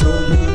show me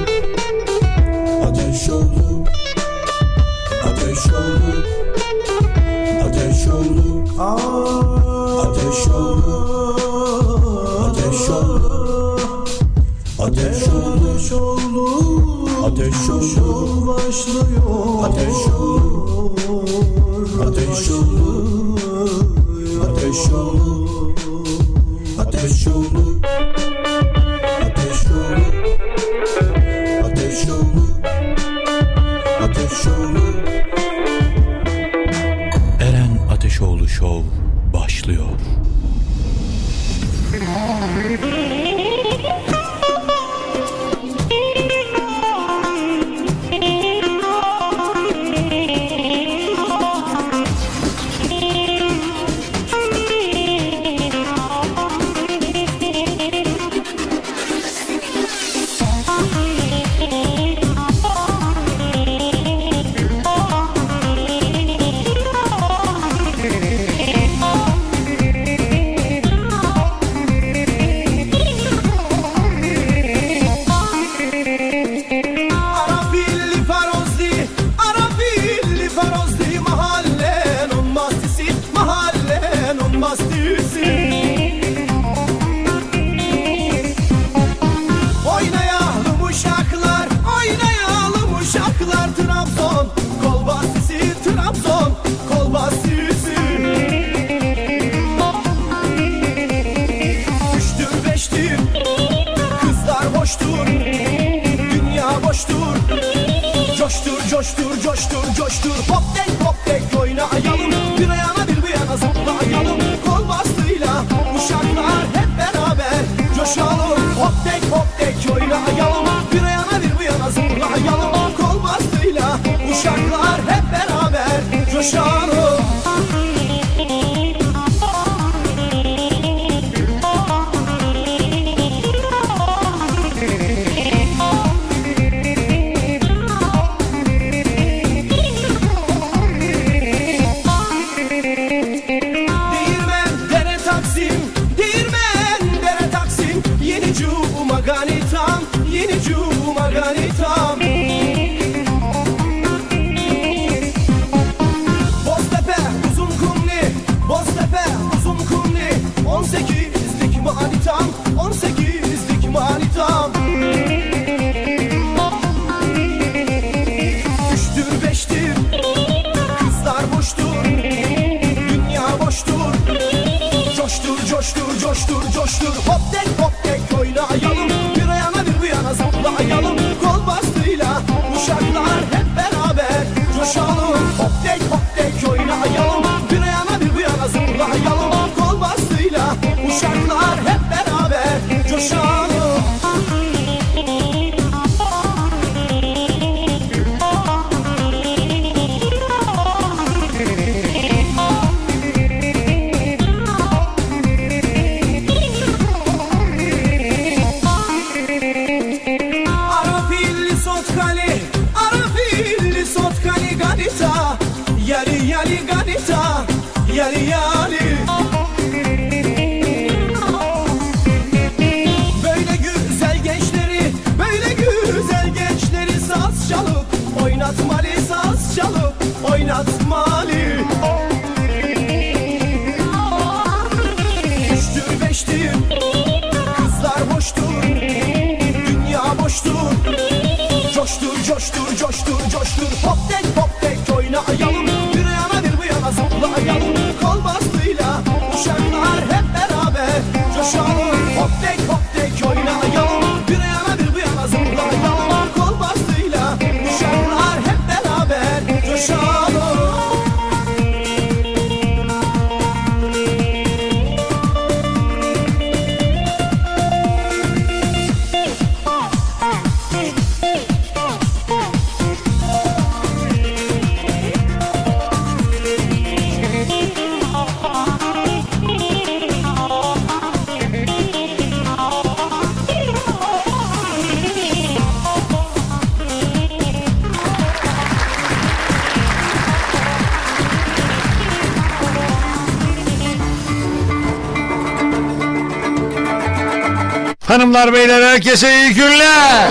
Hanımlar beyler herkese iyi günler.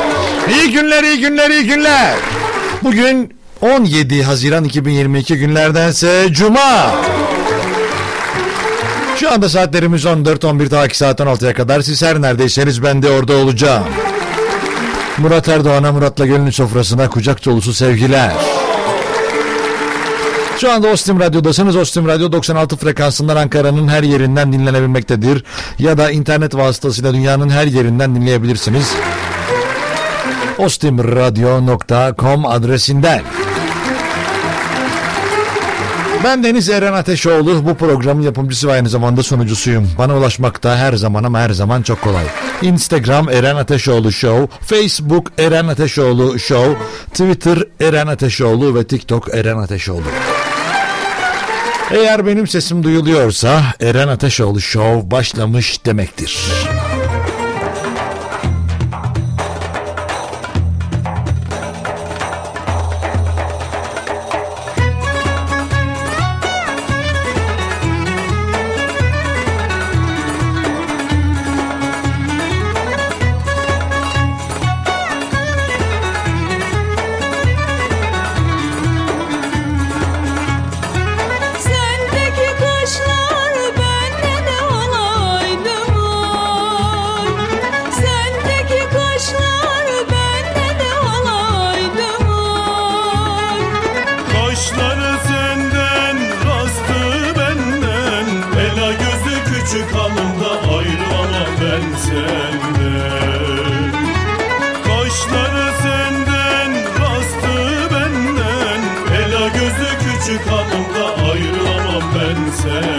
İyi günler iyi günler iyi günler. Bugün 17 Haziran 2022 günlerdense Cuma. Şu anda saatlerimiz 14-11 ta saat 16'ya kadar. Siz her neredeyseniz ben de orada olacağım. Murat Erdoğan'a Murat'la Gönlün Sofrası'na kucak dolusu sevgiler. Şu anda Ostim Radyo'dasınız. Ostim Radyo 96 frekansından Ankara'nın her yerinden dinlenebilmektedir. Ya da internet vasıtasıyla dünyanın her yerinden dinleyebilirsiniz. ostimradyo.com adresinden. Ben Deniz Eren Ateşoğlu. Bu programın yapımcısı ve aynı zamanda sunucusuyum. Bana ulaşmakta her zaman ama her zaman çok kolay. Instagram Eren Ateşoğlu Show, Facebook Eren Ateşoğlu Show, Twitter Eren Ateşoğlu ve TikTok Eren Ateşoğlu. Eğer benim sesim duyuluyorsa Eren Ateşoğlu Show başlamış demektir. Ela gözü küçük hanımda ayrılamam ben senden. Kaşları senden, rastı benden. Ela gözü küçük hanımda ayrılamam ben senden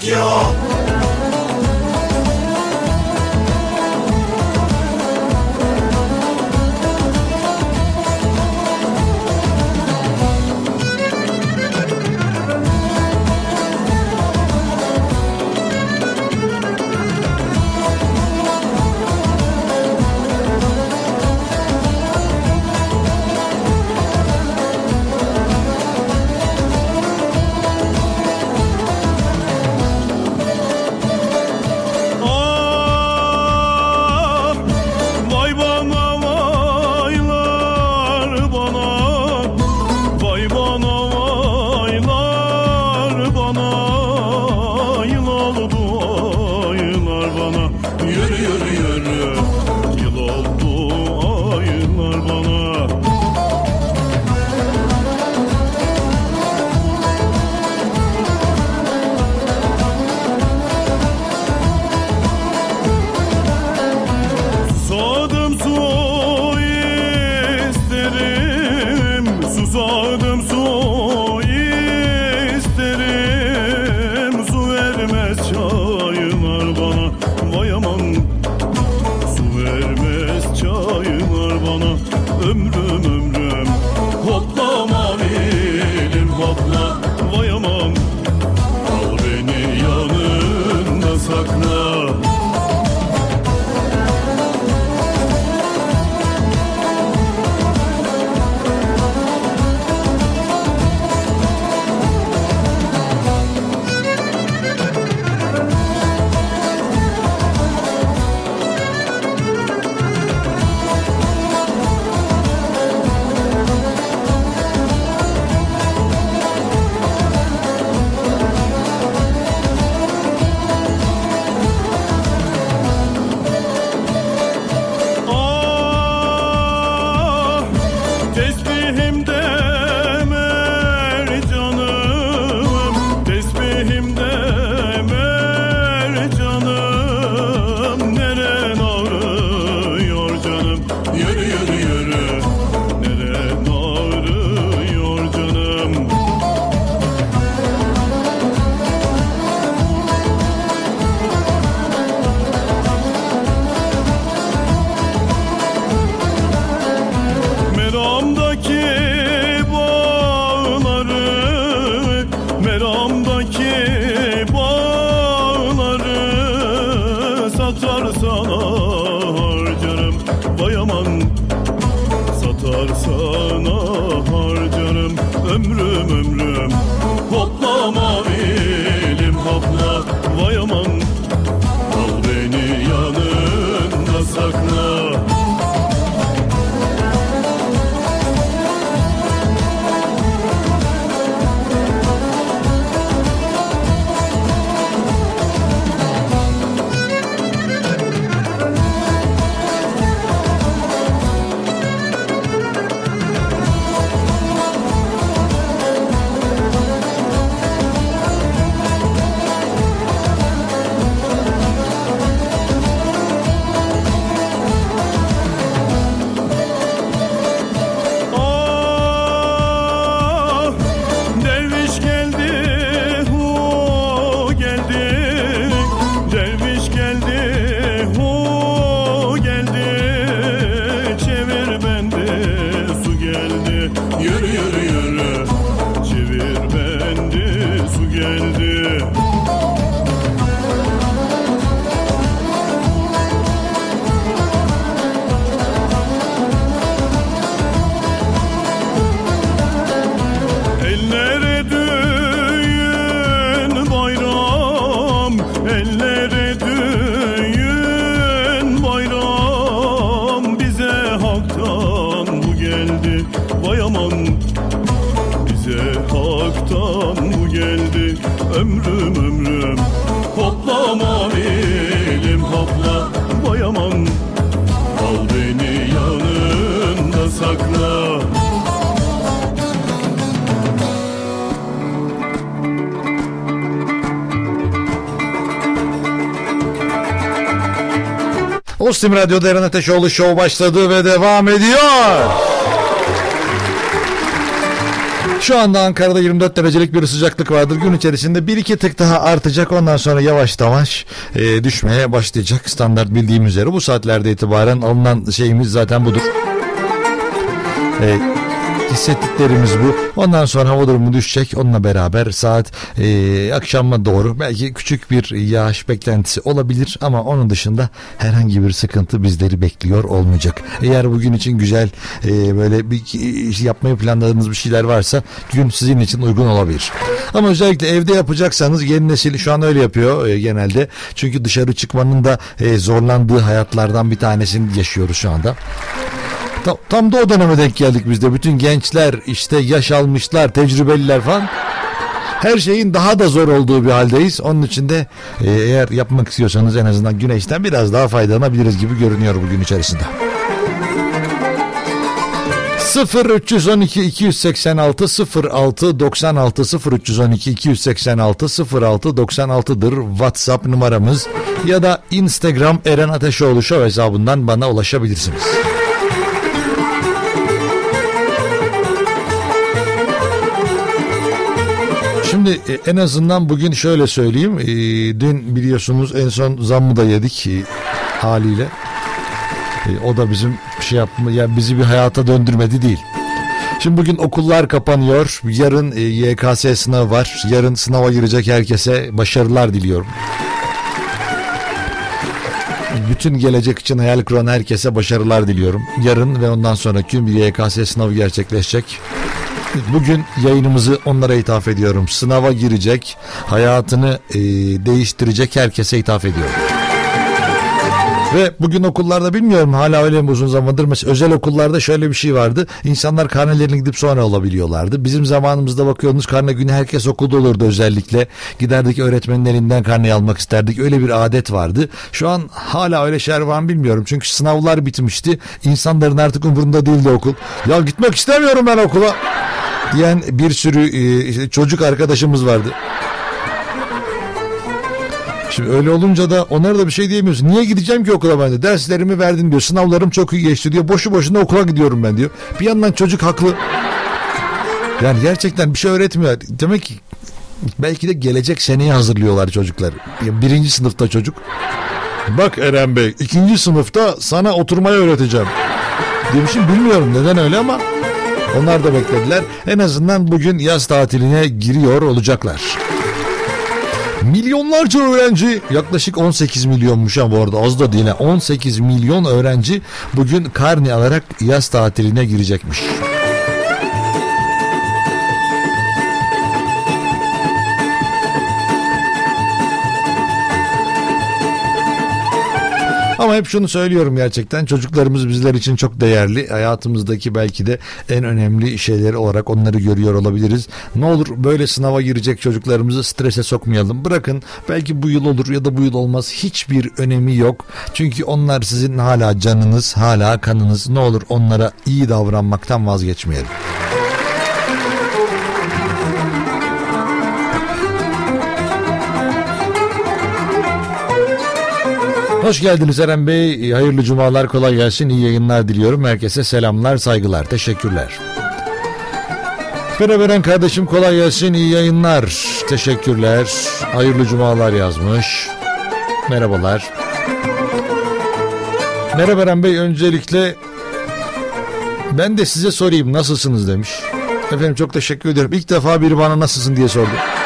Ostim Ostim Radyo'da Eren Ateşoğlu Show başladı ve devam ediyor. Şu anda Ankara'da 24 derecelik bir sıcaklık vardır. Gün içerisinde bir iki tık daha artacak. Ondan sonra yavaş yavaş e, düşmeye başlayacak. Standart bildiğim üzere bu saatlerde itibaren alınan şeyimiz zaten budur. E, hissettiklerimiz bu. Ondan sonra hava durumu düşecek. Onunla beraber saat e, akşama doğru belki küçük bir yağış beklentisi olabilir ama onun dışında herhangi bir sıkıntı bizleri bekliyor olmayacak. Eğer bugün için güzel e, böyle bir iş yapmayı planladığınız bir şeyler varsa gün sizin için uygun olabilir. Ama özellikle evde yapacaksanız yeni nesil şu an öyle yapıyor e, genelde. Çünkü dışarı çıkmanın da e, zorlandığı hayatlardan bir tanesini yaşıyoruz şu anda. Tam, tam da o döneme denk geldik biz de. Bütün gençler işte yaş almışlar, tecrübeliler falan. Her şeyin daha da zor olduğu bir haldeyiz. Onun için de e, eğer yapmak istiyorsanız en azından güneşten biraz daha faydalanabiliriz gibi görünüyor bugün içerisinde. 0 312 286 06 96 0 312 286 06 96'dır WhatsApp numaramız ya da Instagram Eren Ateşoğlu Show hesabından bana ulaşabilirsiniz. Şimdi e, en azından bugün şöyle söyleyeyim. E, Dün biliyorsunuz en son zammı da yedik e, haliyle. O da bizim şey yapma, yani bizi bir hayata döndürmedi değil. Şimdi bugün okullar kapanıyor. Yarın YKS sınavı var. Yarın sınava girecek herkese başarılar diliyorum. Bütün gelecek için hayal kuran herkese başarılar diliyorum. Yarın ve ondan sonraki bir YKS sınavı gerçekleşecek. Bugün yayınımızı onlara ithaf ediyorum. Sınava girecek, hayatını e, değiştirecek herkese ithaf ediyorum. Ve bugün okullarda bilmiyorum hala öyle mi uzun zamandır mesela özel okullarda şöyle bir şey vardı. İnsanlar karnelerini gidip sonra alabiliyorlardı. Bizim zamanımızda bakıyordunuz karne günü herkes okulda olurdu özellikle. Giderdik öğretmenin elinden karneyi almak isterdik. Öyle bir adet vardı. Şu an hala öyle şeyler var mı bilmiyorum. Çünkü sınavlar bitmişti. İnsanların artık umurunda değildi okul. Ya gitmek istemiyorum ben okula diyen bir sürü e, çocuk arkadaşımız vardı. Şimdi öyle olunca da onlara da bir şey diyemiyorsun. Niye gideceğim ki okula ben de? Derslerimi verdin diyor. Sınavlarım çok iyi geçti diyor. Boşu boşuna okula gidiyorum ben diyor. Bir yandan çocuk haklı. Yani gerçekten bir şey öğretmiyor. Demek ki belki de gelecek seneye hazırlıyorlar çocuklar. Birinci sınıfta çocuk. Bak Eren Bey ikinci sınıfta sana oturmayı öğreteceğim. Demişim bilmiyorum neden öyle ama onlar da beklediler. En azından bugün yaz tatiline giriyor olacaklar. Milyonlarca öğrenci yaklaşık 18 milyonmuş ha bu arada az da değil. ha. 18 milyon öğrenci bugün karne alarak yaz tatiline girecekmiş. Ama hep şunu söylüyorum gerçekten çocuklarımız bizler için çok değerli. Hayatımızdaki belki de en önemli şeyleri olarak onları görüyor olabiliriz. Ne olur böyle sınava girecek çocuklarımızı strese sokmayalım. Bırakın belki bu yıl olur ya da bu yıl olmaz. Hiçbir önemi yok. Çünkü onlar sizin hala canınız, hala kanınız. Ne olur onlara iyi davranmaktan vazgeçmeyelim. Hoş geldiniz Eren Bey. Hayırlı cumalar, kolay gelsin. İyi yayınlar diliyorum. Herkese selamlar, saygılar. Teşekkürler. Fere veren kardeşim kolay gelsin. iyi yayınlar. Teşekkürler. Hayırlı cumalar yazmış. Merhabalar. Merhaba Eren Bey. Öncelikle ben de size sorayım nasılsınız demiş. Efendim çok teşekkür ederim. İlk defa biri bana nasılsın diye sordu.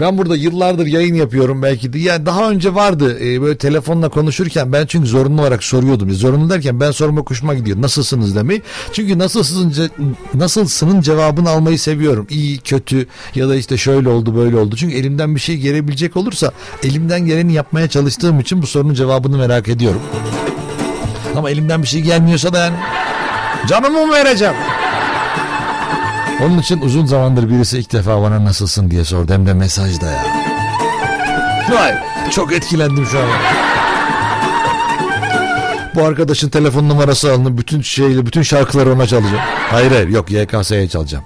Ben burada yıllardır yayın yapıyorum belki de. Yani daha önce vardı e, böyle telefonla konuşurken ben çünkü zorunlu olarak soruyordum. Zorunlu derken ben sorma hoşuma gidiyor. Nasılsınız demeyi. Çünkü nasılsınız ce- nasılsının cevabını almayı seviyorum. İyi, kötü ya da işte şöyle oldu böyle oldu. Çünkü elimden bir şey gelebilecek olursa elimden geleni yapmaya çalıştığım için bu sorunun cevabını merak ediyorum. Ama elimden bir şey gelmiyorsa da yani canımı mı vereceğim? Onun için uzun zamandır birisi ilk defa bana nasılsın diye sordu hem de mesajda ya. Vay çok etkilendim şu an. Bu arkadaşın telefon numarası alınıp bütün şeyle bütün şarkıları ona çalacağım. Hayır hayır yok YKS'ye çalacağım.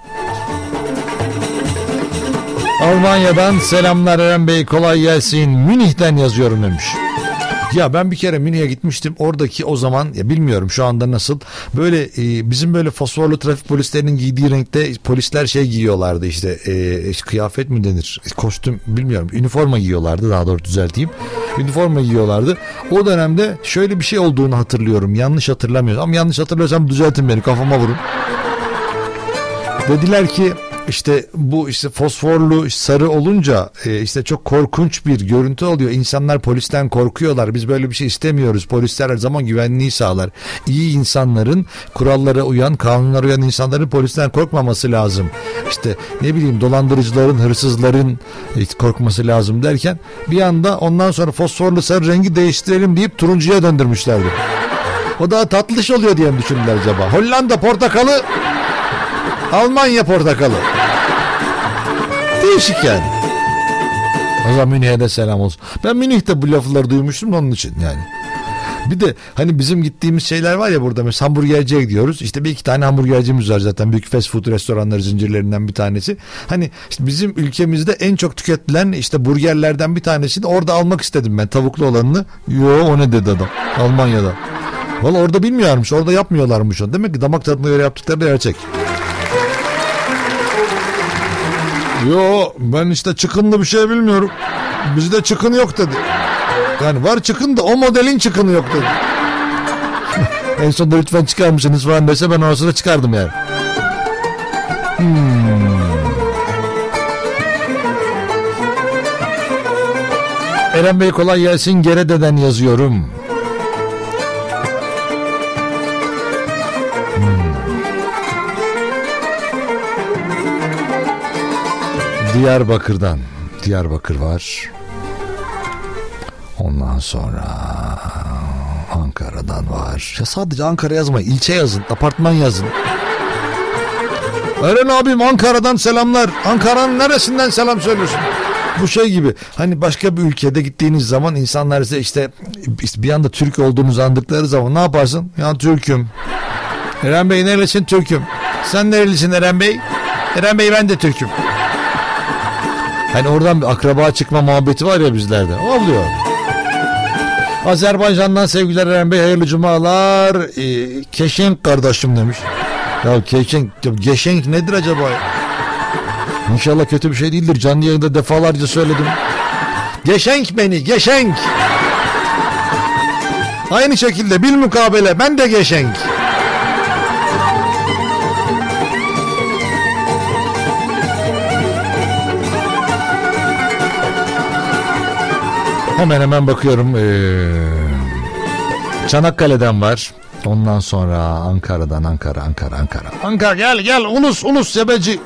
Almanya'dan selamlar Eren Bey kolay gelsin. Münih'ten yazıyorum demiş. Ya ben bir kere Münih'e gitmiştim. Oradaki o zaman ya bilmiyorum şu anda nasıl. Böyle e, bizim böyle fosforlu trafik polislerinin giydiği renkte polisler şey giyiyorlardı işte e, kıyafet mi denir? Kostüm bilmiyorum. Üniforma giyiyorlardı daha doğru düzelteyim. Üniforma giyiyorlardı. O dönemde şöyle bir şey olduğunu hatırlıyorum. Yanlış hatırlamıyorum. Ama yanlış hatırlıyorsam düzeltin beni kafama vurun. Dediler ki işte bu işte fosforlu sarı olunca e, işte çok korkunç bir görüntü oluyor. İnsanlar polisten korkuyorlar. Biz böyle bir şey istemiyoruz. Polisler her zaman güvenliği sağlar. İyi insanların kurallara uyan, kanunlara uyan insanların polisten korkmaması lazım. İşte ne bileyim dolandırıcıların, hırsızların e, korkması lazım derken bir anda ondan sonra fosforlu sarı rengi değiştirelim deyip turuncuya döndürmüşlerdi. O daha tatlış oluyor diye mi düşündüler acaba? Hollanda portakalı Almanya portakalı. Değişik yani. O zaman Münih'e de selam olsun. Ben Münih'te bu lafları duymuştum onun için yani. Bir de hani bizim gittiğimiz şeyler var ya burada mesela hamburgerciye gidiyoruz. İşte bir iki tane hamburgercimiz var zaten. Büyük fast food restoranları zincirlerinden bir tanesi. Hani işte bizim ülkemizde en çok tüketilen işte burgerlerden bir tanesini orada almak istedim ben tavuklu olanını. Yo o ne dedi adam Almanya'da. Valla orada bilmiyormuş orada yapmıyorlarmış. Demek ki damak tadına göre yaptıkları gerçek. Yo ben işte çıkınlı bir şey bilmiyorum. Bizde çıkın yok dedi. Yani var çıkın da o modelin çıkını yok dedi. En sonunda lütfen çıkar mısınız falan dese ben o sırada çıkardım yani. Hmm. Eren Bey kolay gelsin. Gerede'den yazıyorum. Diyarbakır'dan. Diyarbakır var. Ondan sonra Ankara'dan var. Ya sadece Ankara yazma, ilçe yazın, apartman yazın. Eren abim Ankara'dan selamlar. Ankara'nın neresinden selam söylüyorsun? Bu şey gibi hani başka bir ülkede gittiğiniz zaman insanlar size işte bir anda Türk olduğunuzu andıkları zaman ne yaparsın? Ya Türk'üm. Eren Bey nerelisin? Türk'üm. Sen nerelisin Eren Bey? Eren Bey ben de Türk'üm. Hani oradan bir akraba çıkma muhabbeti var ya bizlerde. O oluyor. Azerbaycan'dan sevgiler Eren Bey hayırlı cumalar. Ee, keşenk kardeşim demiş. Ya keşenk, geşenk nedir acaba? İnşallah kötü bir şey değildir. Canlı yayında defalarca söyledim. Geşenk beni, geşenk. Aynı şekilde bil mukabele ben de geşenk. Hemen hemen bakıyorum. Ee, Çanakkale'den var. Ondan sonra Ankara'dan Ankara Ankara Ankara. Ankara gel gel ulus ulus sebeci.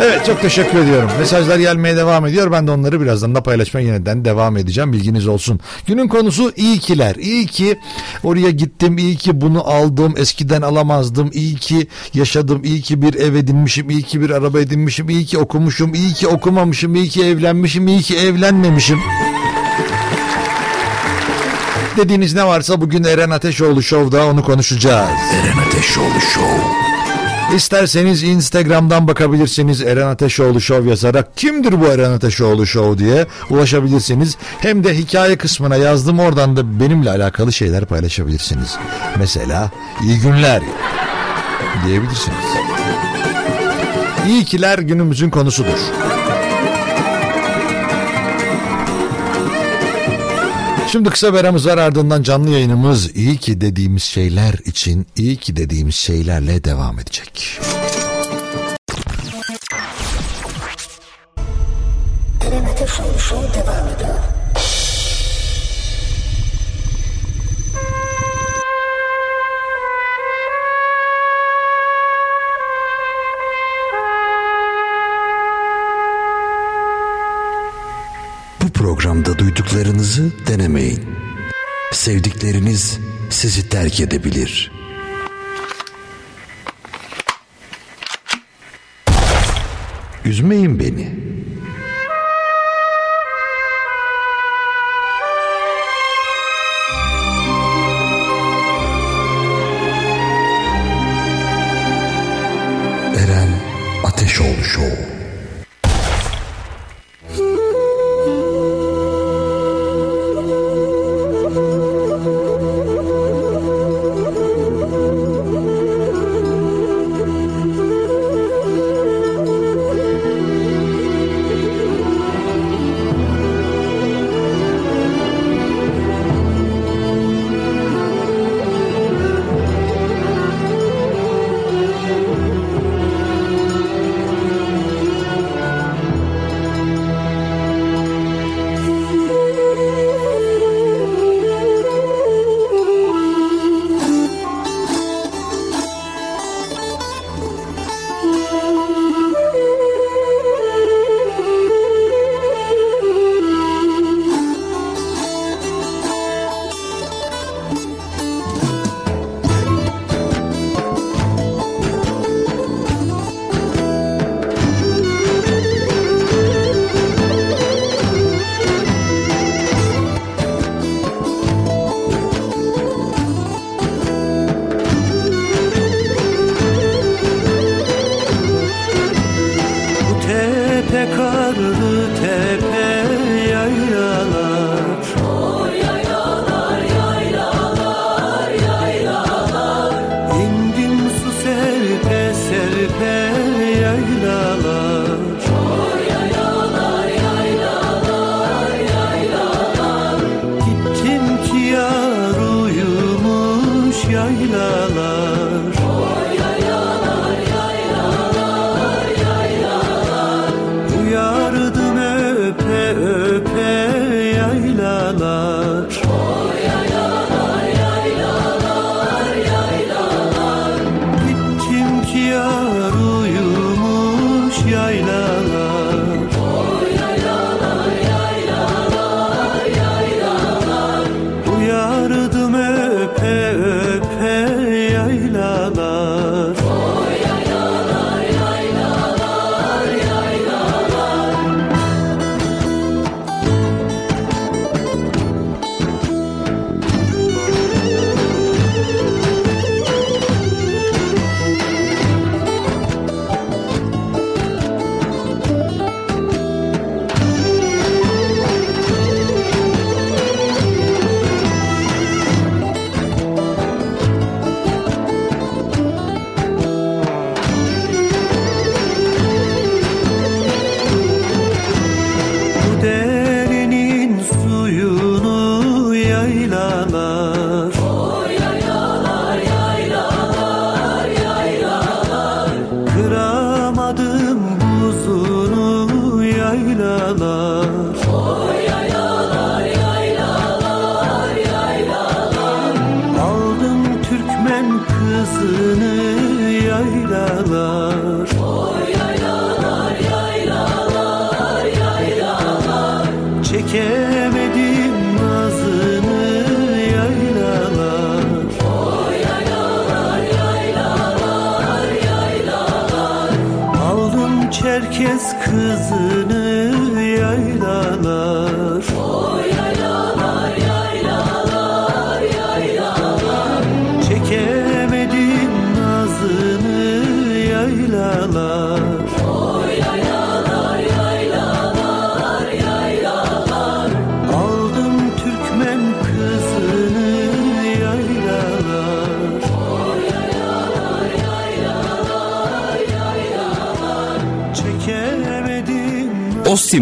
Evet çok teşekkür ediyorum. Mesajlar gelmeye devam ediyor. Ben de onları birazdan da paylaşmaya yeniden devam edeceğim. Bilginiz olsun. Günün konusu iyi kiler. İyi ki oraya gittim. İyi ki bunu aldım. Eskiden alamazdım. İyi ki yaşadım. İyi ki bir ev edinmişim. İyi ki bir araba edinmişim. İyi ki okumuşum. İyi ki okumamışım. İyi ki evlenmişim. İyi ki evlenmemişim. Dediğiniz ne varsa bugün Eren Ateşoğlu Show'da onu konuşacağız. Eren Ateşoğlu Show. İsterseniz Instagram'dan bakabilirsiniz Eren Ateşoğlu Show yazarak kimdir bu Eren Ateşoğlu Show diye ulaşabilirsiniz. Hem de hikaye kısmına yazdım oradan da benimle alakalı şeyler paylaşabilirsiniz. Mesela iyi günler diyebilirsiniz. İyi kiler günümüzün konusudur. Şimdi kısa bir aramız var ardından canlı yayınımız iyi ki dediğimiz şeyler için iyi ki dediğimiz şeylerle devam edecek. Show devam ediyor. Duyduklarınızı denemeyin. Sevdikleriniz sizi terk edebilir. Üzmeyin beni. Eren Ateşoğlu Show.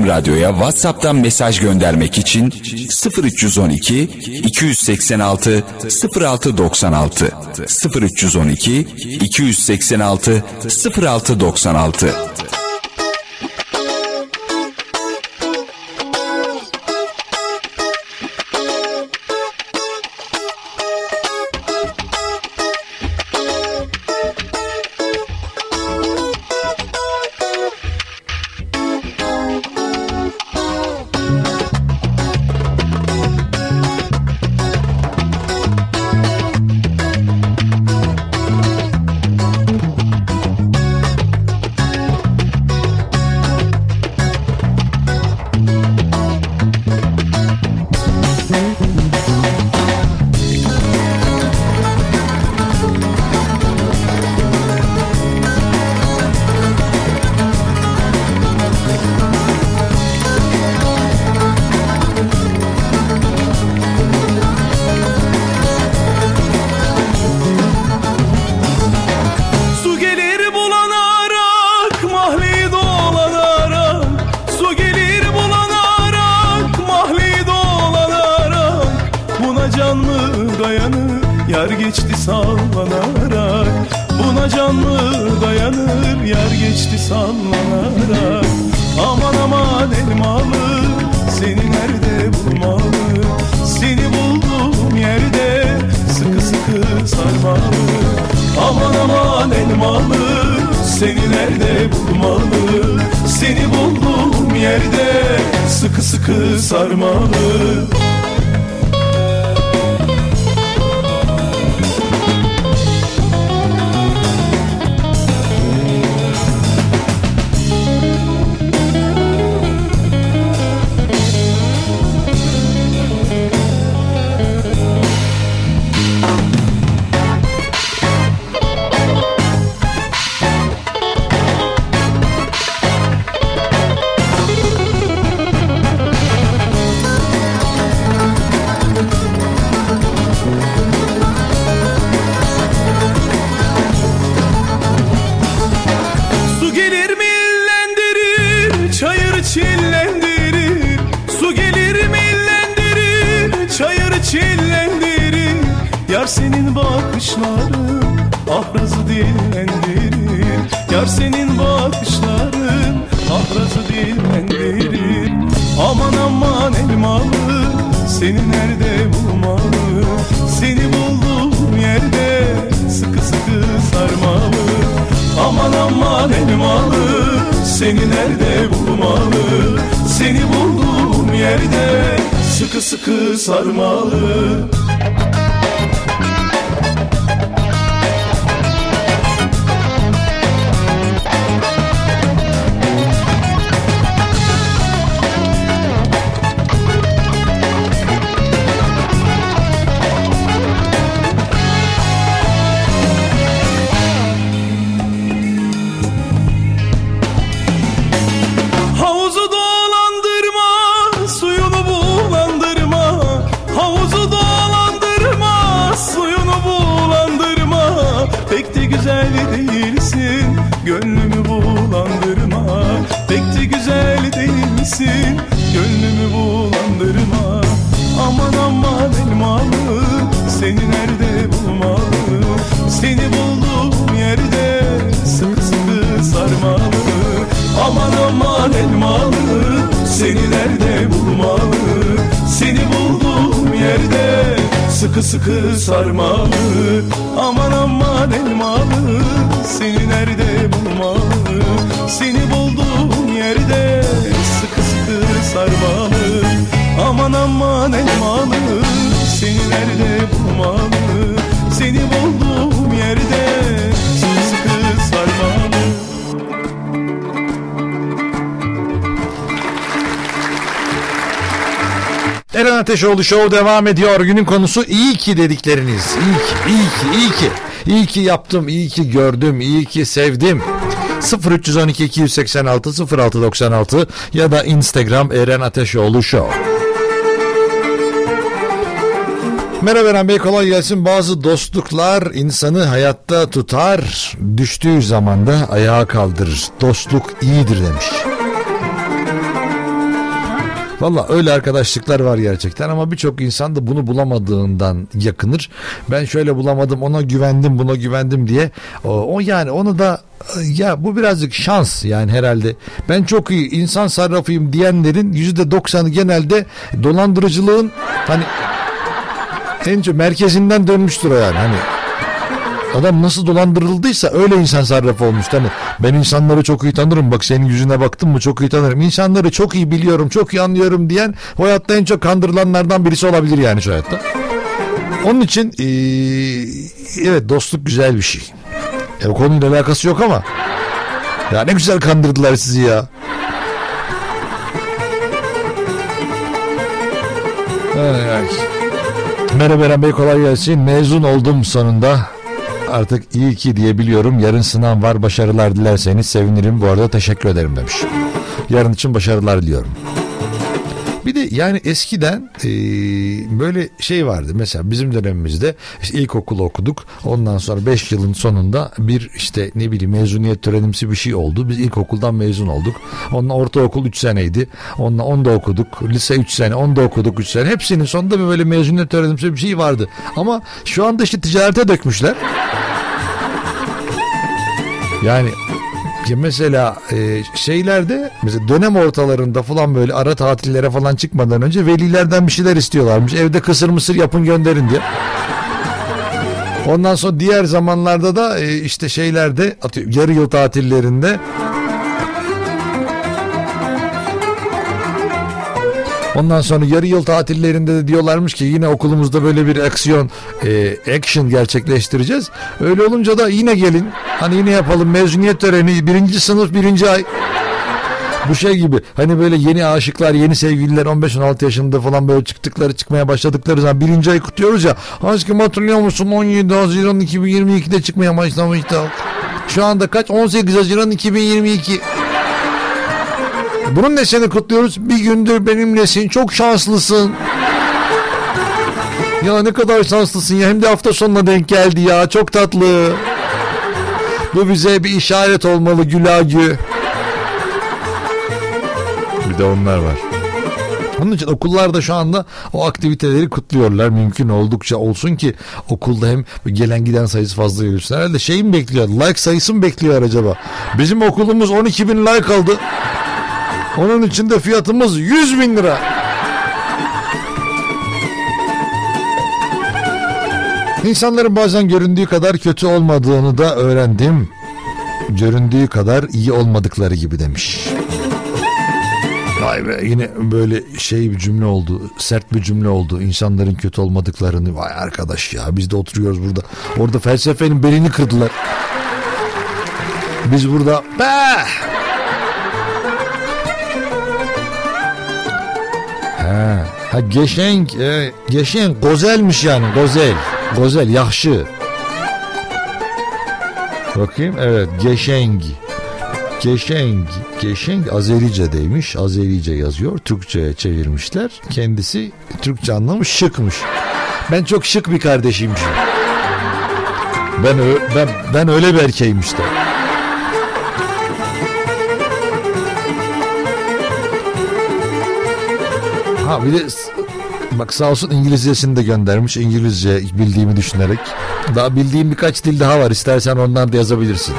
Radyo'ya WhatsApp'tan mesaj göndermek için 0312 286 0696 0312 286 0696 Seni nerede bulmalı? Seni bulduğum yerde Sıkı sıkı sarmalı. aşkı sarmalı. Ateşoğlu Show devam ediyor. Günün konusu iyi ki dedikleriniz. İyi ki, iyi ki, iyi ki. İyi ki yaptım, iyi ki gördüm, iyi ki sevdim. 0312 286 0696 ya da Instagram Eren Ateşoğlu Show. Merhaba Eren Bey kolay gelsin. Bazı dostluklar insanı hayatta tutar. Düştüğü zaman da ayağa kaldırır. Dostluk iyidir demiş. Valla öyle arkadaşlıklar var gerçekten ama birçok insan da bunu bulamadığından yakınır. Ben şöyle bulamadım ona güvendim buna güvendim diye. O, yani onu da ya bu birazcık şans yani herhalde. Ben çok iyi insan sarrafıyım diyenlerin yüzde doksanı genelde dolandırıcılığın hani en çok merkezinden dönmüştür o yani. Hani Adam nasıl dolandırıldıysa öyle insan sarrafı olmuş. Hani ben insanları çok iyi tanırım. Bak senin yüzüne baktım mı çok iyi tanırım. İnsanları çok iyi biliyorum, çok iyi anlıyorum diyen o hayatta en çok kandırılanlardan birisi olabilir yani şu hayatta. Onun için eee, evet dostluk güzel bir şey. E, o konuyla alakası yok ama. Ya ne güzel kandırdılar sizi ya. Ay, ay. Merhaba Eren Bey kolay gelsin. Mezun oldum sonunda. Artık iyi ki diyebiliyorum. Yarın sınav var. Başarılar dilerseniz sevinirim. Bu arada teşekkür ederim demiş. Yarın için başarılar diliyorum. Bir de yani eskiden e, böyle şey vardı. Mesela bizim dönemimizde işte ilkokul okuduk. Ondan sonra 5 yılın sonunda bir işte ne bileyim mezuniyet törenimsi bir şey oldu. Biz ilkokuldan mezun olduk. Onunla ortaokul 3 seneydi. Onunla onu da okuduk. Lise 3 sene. Onu da okuduk 3 sene. Hepsinin sonunda bir böyle mezuniyet törenimsi bir şey vardı. Ama şu anda işte ticarete dökmüşler. Yani ya mesela e, şeylerde mesela dönem ortalarında falan böyle ara tatillere falan çıkmadan önce velilerden bir şeyler istiyorlarmış. Evde kısır mısır yapın gönderin diye. Ondan sonra diğer zamanlarda da e, işte şeylerde atıyorum yarı yıl tatillerinde Ondan sonra yarı yıl tatillerinde de diyorlarmış ki yine okulumuzda böyle bir aksiyon, e, action gerçekleştireceğiz. Öyle olunca da yine gelin. Hani yine yapalım mezuniyet töreni birinci sınıf birinci ay. Bu şey gibi hani böyle yeni aşıklar yeni sevgililer 15-16 yaşında falan böyle çıktıkları çıkmaya başladıkları zaman birinci ay kutluyoruz ya. Aşkım hatırlıyor musun 17 Haziran 2022'de çıkmaya başlamıştı. Şu anda kaç 18 Haziran 2022. Bunun nesini kutluyoruz? Bir gündür benimlesin. Çok şanslısın. Ya ne kadar şanslısın ya. Hem de hafta sonuna denk geldi ya. Çok tatlı. Bu bize bir işaret olmalı gülagü. Bir de onlar var. Onun için okullarda şu anda o aktiviteleri kutluyorlar. Mümkün oldukça olsun ki okulda hem gelen giden sayısı fazla görülsün. Herhalde şey mi bekliyor? Like sayısı mı bekliyor acaba? Bizim okulumuz 12 bin like aldı. Onun için de fiyatımız 100 bin lira. İnsanların bazen göründüğü kadar kötü olmadığını da öğrendim. Göründüğü kadar iyi olmadıkları gibi demiş. Vay be yine böyle şey bir cümle oldu. Sert bir cümle oldu. İnsanların kötü olmadıklarını. Vay arkadaş ya biz de oturuyoruz burada. Orada felsefenin belini kırdılar. Biz burada be Ha, ha geçenk, e, geçen gozelmiş yani gozel. Gozel, yaxşı. Bakayım evet geçeng. Geçeng, geçeng Azerice'deymiş. Azerice yazıyor. Türkçe'ye çevirmişler. Kendisi Türkçe anlamış şıkmış. Ben çok şık bir kardeşimmişim. Ben, ben, ben öyle bir erkeğim işte. Ha bir de bak sağ olsun İngilizcesini de göndermiş. İngilizce bildiğimi düşünerek. Daha bildiğim birkaç dil daha var. İstersen onlar da yazabilirsin.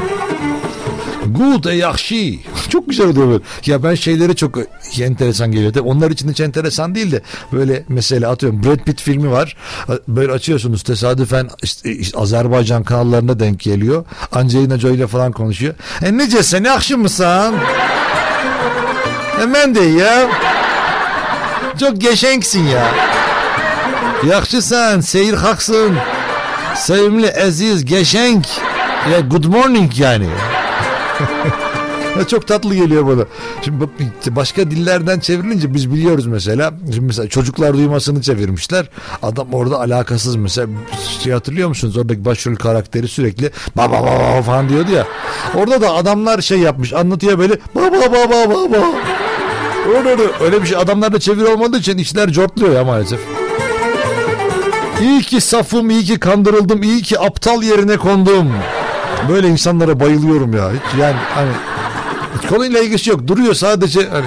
Good e yaxşı. çok güzel oluyor böyle. Ya ben şeyleri çok enteresan geliyor. Tabii onlar için hiç enteresan değil de böyle mesela atıyorum Brad Pitt filmi var. Böyle açıyorsunuz tesadüfen işte, işte Azerbaycan kanallarına denk geliyor. Angelina Jolie ile falan konuşuyor. E nece sen yakşı mısın? Hemen de ya. Çok geçenksin ya. Yakşısan, seyir haksın. Sevimli, aziz, geçenk. Ya good morning yani. Çok tatlı geliyor bana. Şimdi başka dillerden çevrilince biz biliyoruz mesela. Şimdi mesela çocuklar duymasını çevirmişler. Adam orada alakasız mesela şey hatırlıyor musunuz? Oradaki başrol karakteri sürekli baba baba falan diyordu ya. Orada da adamlar şey yapmış anlatıyor böyle baba baba baba. Öyle, bir şey adamlarda çeviri olmadığı için işler cortluyor ya maalesef. İyi ki safım, iyi ki kandırıldım, iyi ki aptal yerine kondum. Böyle insanlara bayılıyorum ya. Hiç yani hani hiç konuyla ilgisi yok. Duruyor sadece hani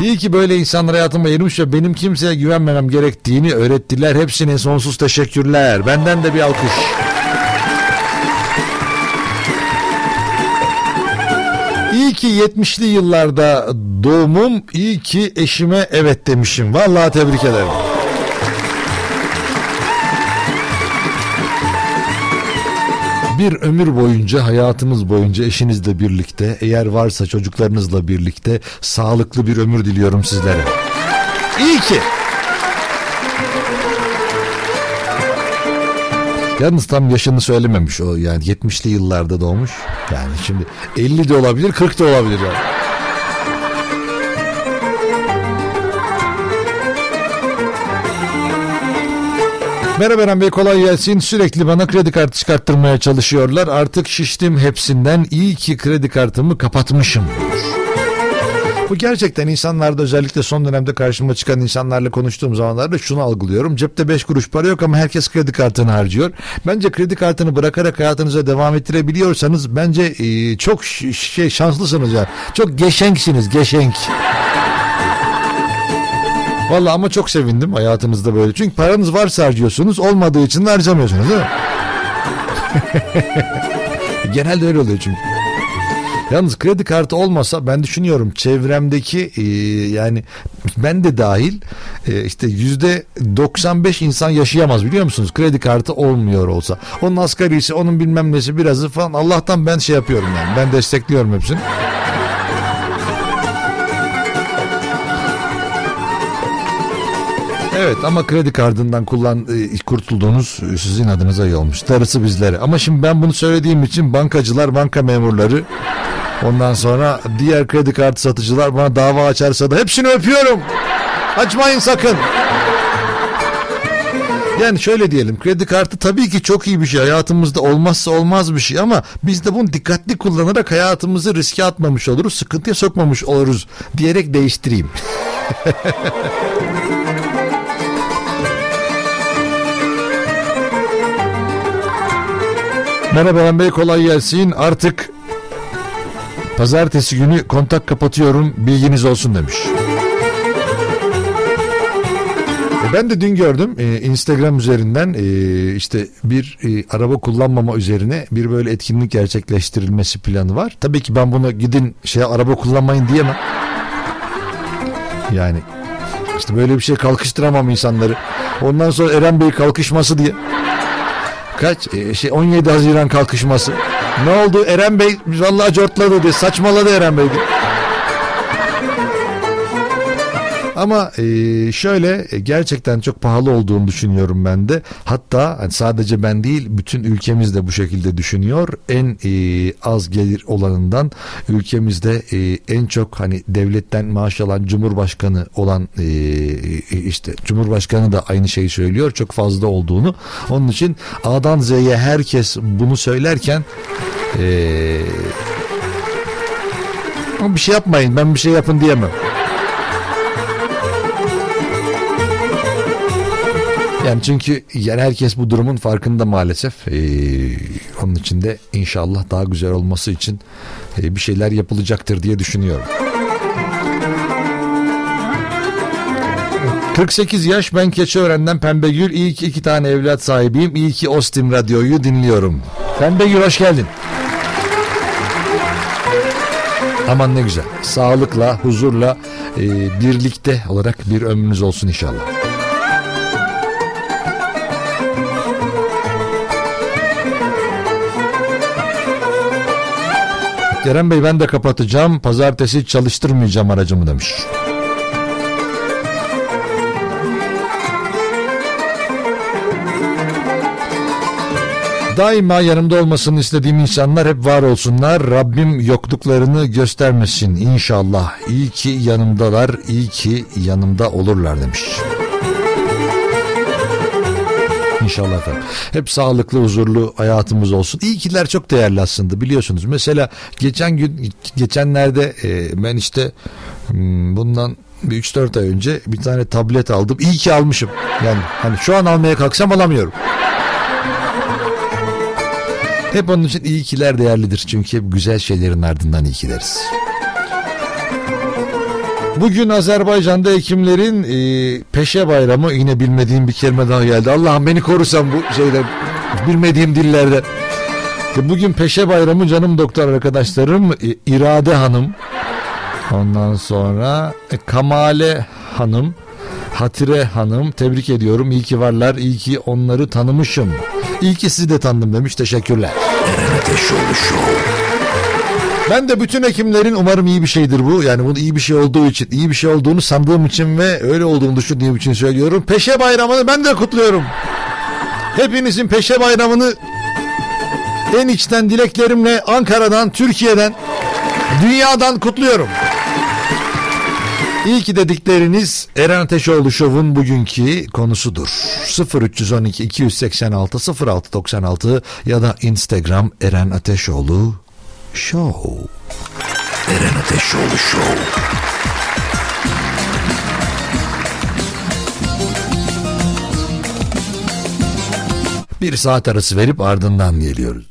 İyi ki böyle insanlar hayatıma girmiş ve benim kimseye güvenmemem gerektiğini öğrettiler. Hepsine sonsuz teşekkürler. Benden de bir alkış. İyi ki 70'li yıllarda doğumum, iyi ki eşime evet demişim. Vallahi tebrik ederim. Bir ömür boyunca hayatınız boyunca eşinizle birlikte eğer varsa çocuklarınızla birlikte sağlıklı bir ömür diliyorum sizlere. İyi ki. Yalnız tam yaşını söylememiş o yani 70'li yıllarda doğmuş. Yani şimdi 50 de olabilir 40 da olabilir yani. Merhaba Eren Bey kolay gelsin. Sürekli bana kredi kartı çıkarttırmaya çalışıyorlar. Artık şiştim hepsinden. İyi ki kredi kartımı kapatmışım. Bu gerçekten insanlarda özellikle son dönemde karşıma çıkan insanlarla konuştuğum zamanlarda şunu algılıyorum. Cepte 5 kuruş para yok ama herkes kredi kartını harcıyor. Bence kredi kartını bırakarak hayatınıza devam ettirebiliyorsanız bence e, çok şey şanslısınız ya. Çok geçenksiniz geçenk. Vallahi ama çok sevindim hayatınızda böyle. Çünkü paranız varsa harcıyorsunuz olmadığı için de harcamıyorsunuz değil mi? Genelde öyle oluyor çünkü. Yalnız kredi kartı olmasa ben düşünüyorum çevremdeki e, yani ben de dahil e, işte yüzde 95 insan yaşayamaz biliyor musunuz? Kredi kartı olmuyor olsa. Onun asgarisi onun bilmem nesi birazı falan Allah'tan ben şey yapıyorum yani ben destekliyorum hepsini. Evet ama kredi kartından kullan e, kurtulduğunuz e, sizin adınıza iyi olmuş. Darısı bizlere. Ama şimdi ben bunu söylediğim için bankacılar, banka memurları ondan sonra diğer kredi kartı satıcılar bana dava açarsa da hepsini öpüyorum. Açmayın sakın. Yani şöyle diyelim kredi kartı tabii ki çok iyi bir şey hayatımızda olmazsa olmaz bir şey ama biz de bunu dikkatli kullanarak hayatımızı riske atmamış oluruz sıkıntıya sokmamış oluruz diyerek değiştireyim. Merhaba Eren Bey kolay gelsin. Artık pazartesi günü kontak kapatıyorum bilginiz olsun demiş. E, Ben de dün gördüm e, Instagram üzerinden e, işte bir e, araba kullanmama üzerine bir böyle etkinlik gerçekleştirilmesi planı var. Tabii ki ben buna gidin şey araba kullanmayın diyemem. Yani işte böyle bir şey kalkıştıramam insanları. Ondan sonra Eren Bey kalkışması diye. Kaç? E, şey 17 Haziran kalkışması. Ne oldu? Eren Bey vallahi cortladı diye saçmaladı Eren Bey diye. Ama e, şöyle e, gerçekten çok pahalı olduğunu düşünüyorum ben de. Hatta hani sadece ben değil bütün ülkemiz de bu şekilde düşünüyor. En e, az gelir olanından ülkemizde en çok hani devletten maaş alan Cumhurbaşkanı olan e, işte Cumhurbaşkanı da aynı şeyi söylüyor. Çok fazla olduğunu. Onun için A'dan Z'ye herkes bunu söylerken e, ama bir şey yapmayın ben bir şey yapın diyemem. Yani çünkü yani herkes bu durumun farkında maalesef. Ee, onun için de inşallah daha güzel olması için e, bir şeyler yapılacaktır diye düşünüyorum. 48 yaş ben Keçiören'den Pembegül. İyi ki iki tane evlat sahibiyim. İyi ki Ostim Radyo'yu dinliyorum. Pembegül hoş geldin. Aman ne güzel. Sağlıkla, huzurla, e, birlikte olarak bir ömrünüz olsun inşallah. Kerem Bey ben de kapatacağım. Pazartesi çalıştırmayacağım aracımı demiş. Daima yanımda olmasını istediğim insanlar hep var olsunlar. Rabbim yokluklarını göstermesin inşallah. İyi ki yanımdalar, iyi ki yanımda olurlar demiş. İnşallah efendim. Hep sağlıklı, huzurlu hayatımız olsun. İyi kiler çok değerli aslında biliyorsunuz. Mesela geçen gün, geçenlerde e, ben işte hmm, bundan bir 3-4 ay önce bir tane tablet aldım. İyi ki almışım. Yani hani şu an almaya kalksam alamıyorum. Hep onun için iyi kiler değerlidir. Çünkü hep güzel şeylerin ardından iyi kileriz. Bugün Azerbaycan'da hekimlerin e, peşe bayramı yine bilmediğim bir kelime daha geldi. Allah'ım beni korusan bu şeyler bilmediğim dillerden. E, Bugün peşe bayramı canım doktor arkadaşlarım e, İrade Hanım. Ondan sonra e, Kamale Hanım. Hatire Hanım tebrik ediyorum. İyi ki varlar. İyi ki onları tanımışım. İyi ki sizi de tanıdım demiş. Teşekkürler. Eren Ateşoğlu Show. Ben de bütün hekimlerin umarım iyi bir şeydir bu. Yani bunu iyi bir şey olduğu için, iyi bir şey olduğunu sandığım için ve öyle olduğunu düşündüğüm için söylüyorum. Peşe bayramını ben de kutluyorum. Hepinizin peşe bayramını en içten dileklerimle Ankara'dan, Türkiye'den, dünyadan kutluyorum. İyi ki dedikleriniz Eren Ateşoğlu Show'un bugünkü konusudur. 0312 286 0696 ya da Instagram Eren Ateşoğlu Show. Eren Ateşoğlu Show. Bir saat arası verip ardından geliyoruz.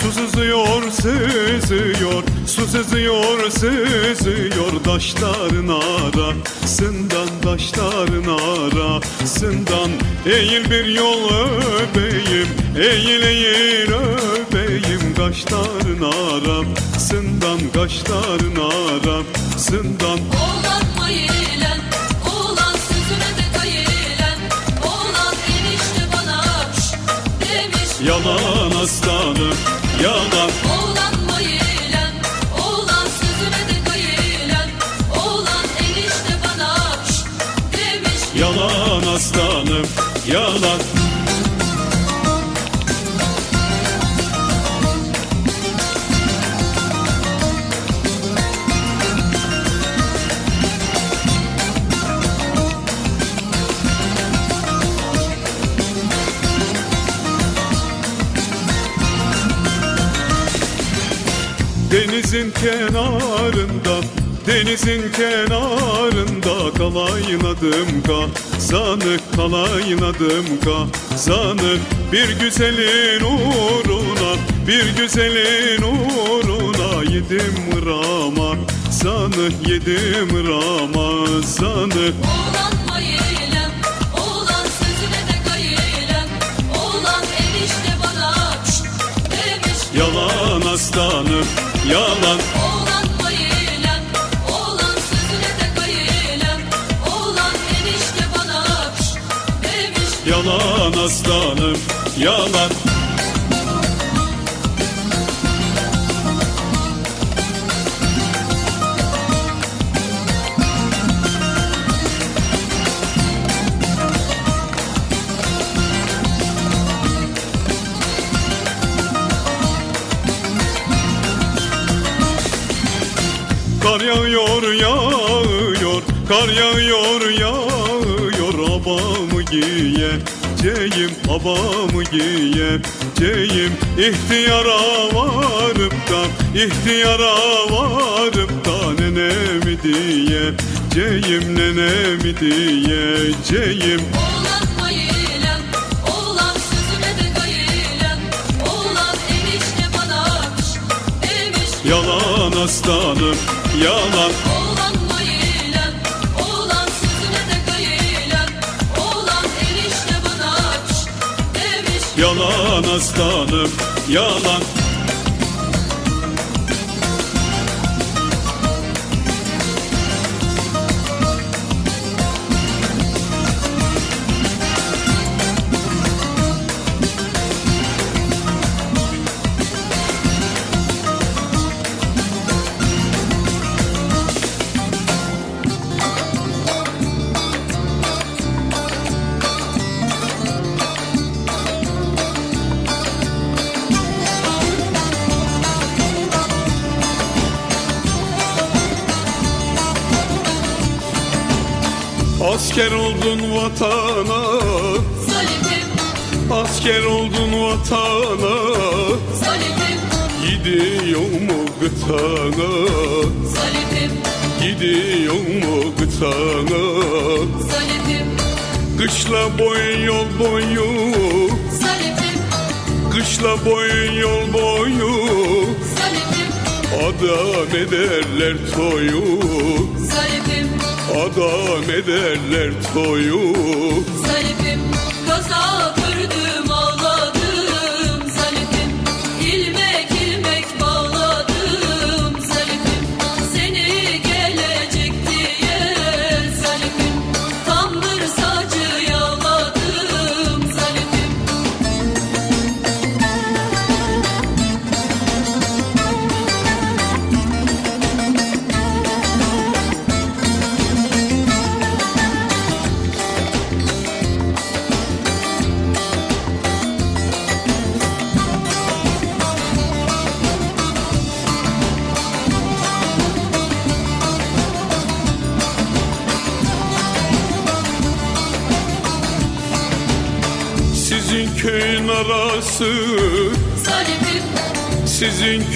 Sızıyor, sızıyor, su sızıyor, sızıyor Daşların arasından, daşların arasından Eğil bir yol öpeyim, eğil eğil öpeyim Kaşların arasından, kaşların arasından Oğlan mayilen, oğlan sözüne de kayılen. Oğlan enişte bana demiş. Yalan aslanım, yalan Denizin kenarında Denizin kenarında kalaynadım ka. Sanık kalaynadım ka. Sanık bir güzelin uğruna Bir güzelin uğruna yedim rama. Sanık yedim rama Sanık. Oğlan mayilen, oğlan sözüne de kayılen Oğlan enişte bana şş demiş. Yalan aslanım yalan. Oğlan oğlan sözüne de kayılen Oğlan enişte bana demiş. Yalan aslanım yalan yağıyor yağıyor Kar yağıyor yağıyor. Abamı giyeceğim Abamı giyeceğim İhtiyara varıp da İhtiyara varıp da Nenemi diyeceğim Nenemi diyeceğim Oğlan yalan Oğlan boyuyla Oğlan sözüne de kayıyla Oğlan enişte bana aç Demiş. Yalan aslanım yalan. Asker oldun vatana. Salifim, Asker oldun vatana. Salifim, Gidiyor mu gıtana? Salifim, Gidiyor mu gıtana? Kışla boyun yol boyu. Salifim, Kışla boyun yol boyu. Salifim, Adam ederler toyu Adam ederler toyu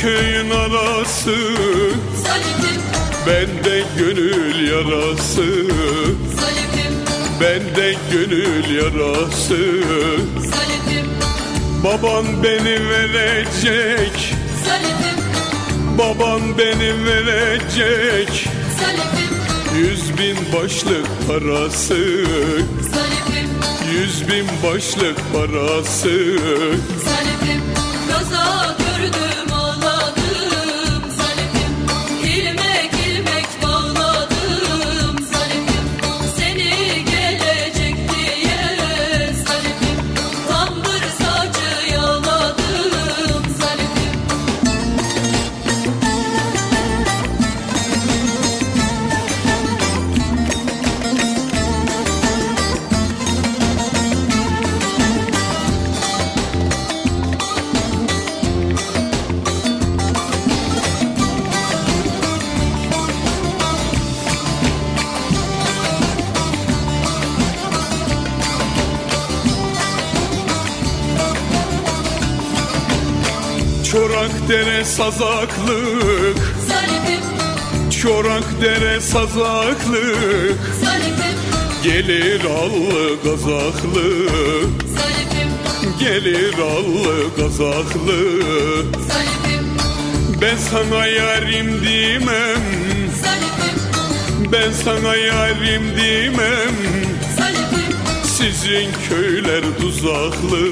köyün arası Salifim, Bende gönül yarası. Salifim, Bende gönül yarası. Salifim, Babam beni verecek. Salifim, Babam beni verecek. Salifim, Yüz bin başlık parası. Salifim, Yüz bin başlık parası. Salifim, kaza dere sazaklık. Salifim, Çorak dere sazaklık. Salifim, Gelir allı gazaklı Salifim, Gelir allı gazaklı Salifim, Ben sana yarim dimem Salifim, Ben sana yarim dimem Salifim, Sizin köyler tuzaklı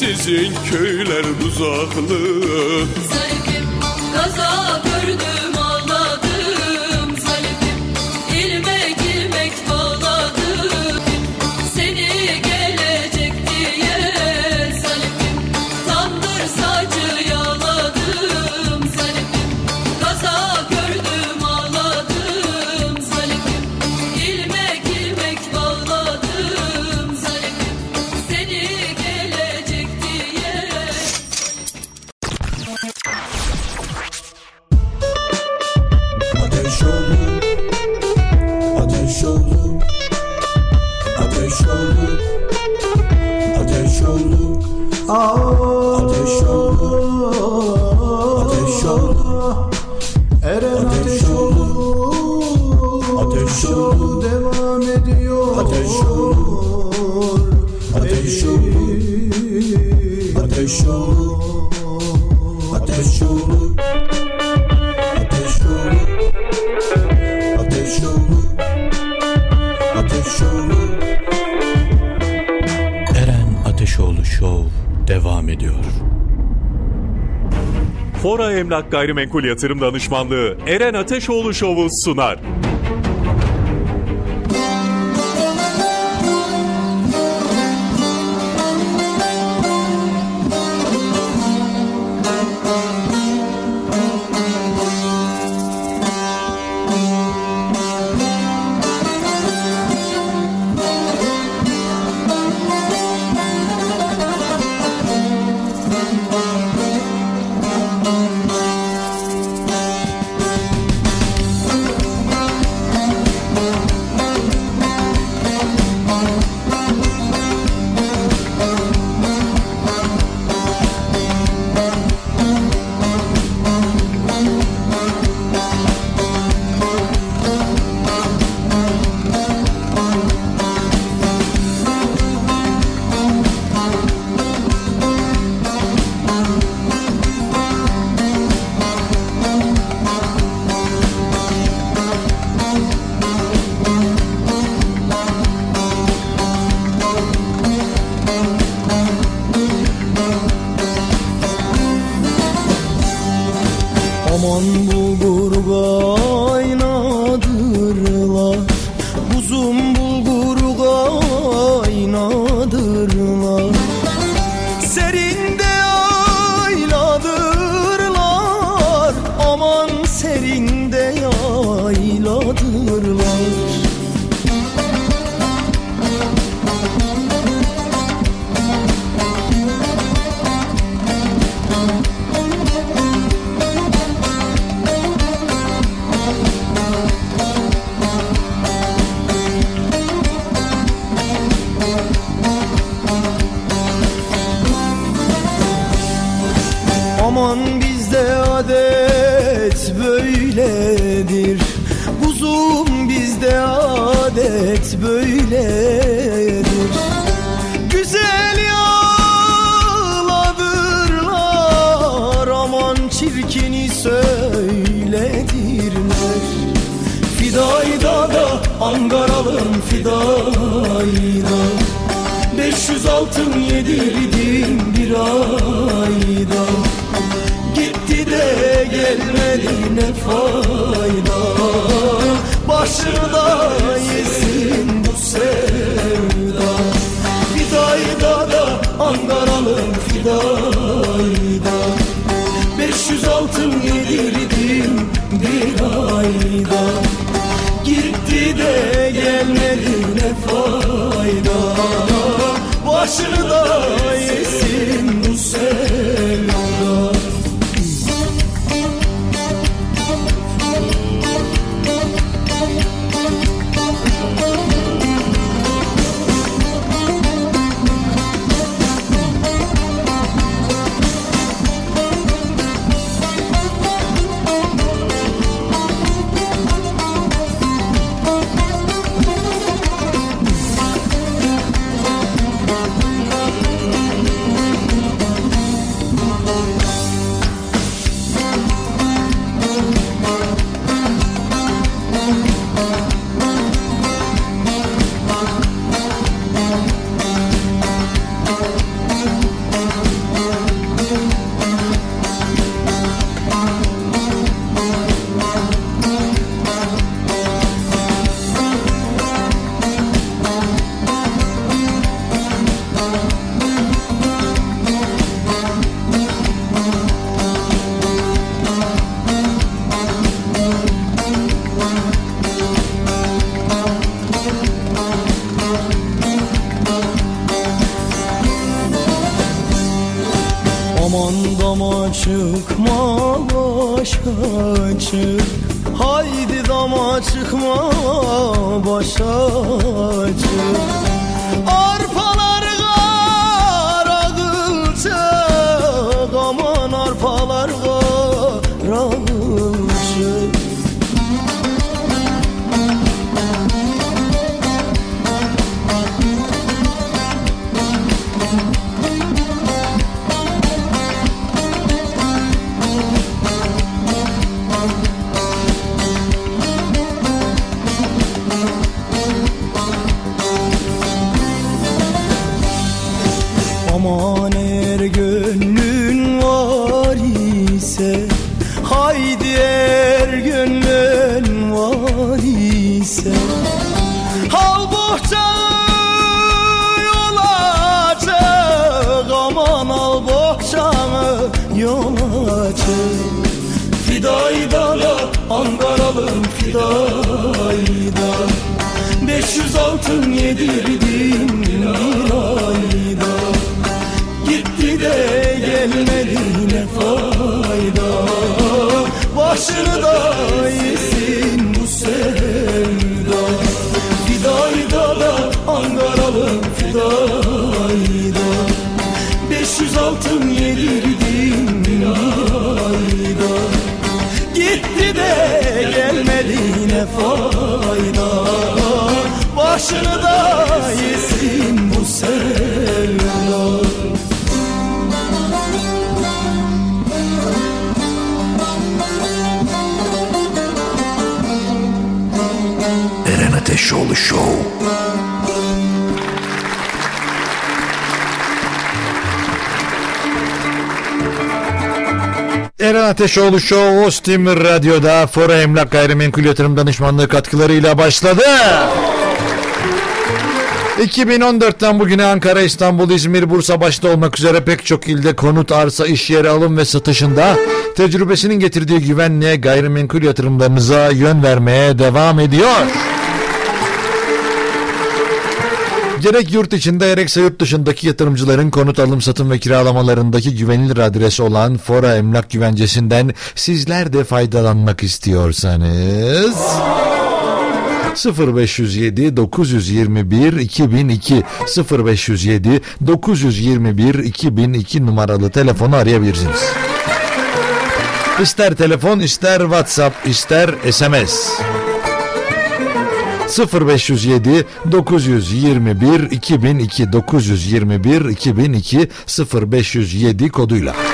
Sizin köyler tuzaklı Emlak Gayrimenkul Yatırım Danışmanlığı Eren Ateşoğlu Şovu sunar. Thank. aşık Haydi dama çıkma başa çık Ateşoğlu Show Ostim Radyo'da Fora Emlak Gayrimenkul Yatırım Danışmanlığı katkılarıyla başladı. 2014'ten bugüne Ankara, İstanbul, İzmir, Bursa başta olmak üzere pek çok ilde konut, arsa, iş yeri alım ve satışında tecrübesinin getirdiği güvenliğe gayrimenkul yatırımlarınıza yön vermeye devam ediyor. Gerek yurt içinde gerekse yurt dışındaki yatırımcıların konut alım satım ve kiralamalarındaki güvenilir adresi olan Fora Emlak Güvencesi'nden sizler de faydalanmak istiyorsanız 0507 921 2002 0507 921 2002 numaralı telefonu arayabilirsiniz. İster telefon ister WhatsApp ister SMS. 0507 921 2002 921 2002 0507 koduyla.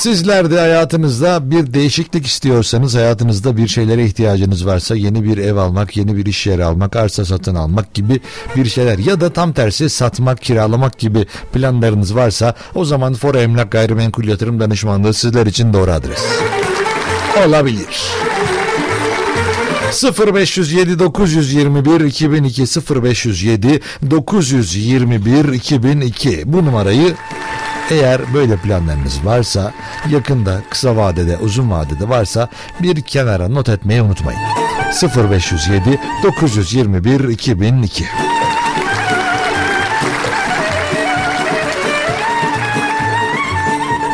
Sizler de hayatınızda bir değişiklik istiyorsanız, hayatınızda bir şeylere ihtiyacınız varsa, yeni bir ev almak, yeni bir iş yeri almak, arsa satın almak gibi bir şeyler ya da tam tersi satmak, kiralamak gibi planlarınız varsa o zaman Fora Emlak Gayrimenkul Yatırım Danışmanlığı sizler için doğru adres. Olabilir. 0507 921 2002 0507 921 2002 bu numarayı eğer böyle planlarınız varsa yakında kısa vadede uzun vadede varsa bir kenara not etmeyi unutmayın. 0507 921 2002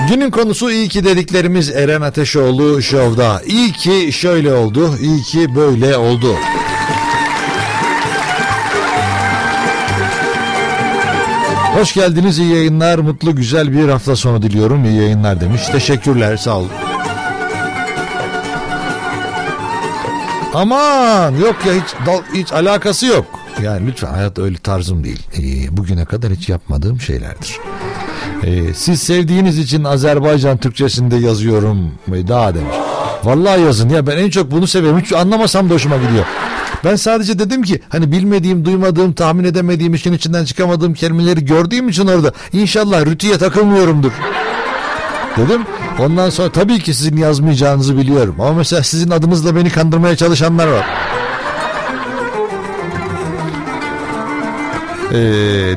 Günün konusu iyi ki dediklerimiz Eren Ateşoğlu Show'da. İyi ki şöyle oldu, iyi ki böyle oldu. Hoş geldiniz, iyi yayınlar, mutlu güzel bir hafta sonu diliyorum. İyi yayınlar demiş. Teşekkürler, sağ olun. Aman yok ya hiç, dal, hiç alakası yok. Yani lütfen hayat öyle tarzım değil. Ee, bugüne kadar hiç yapmadığım şeylerdir. Ee, siz sevdiğiniz için Azerbaycan Türkçesinde yazıyorum daha demiş. Vallahi yazın ya ben en çok bunu seviyorum. Hiç anlamasam da hoşuma gidiyor. Ben sadece dedim ki hani bilmediğim, duymadığım, tahmin edemediğim, işin içinden çıkamadığım kelimeleri gördüğüm için orada inşallah rütüye takılmıyorumdur. Dedim. Ondan sonra tabii ki sizin yazmayacağınızı biliyorum. Ama mesela sizin adınızla beni kandırmaya çalışanlar var. Ee,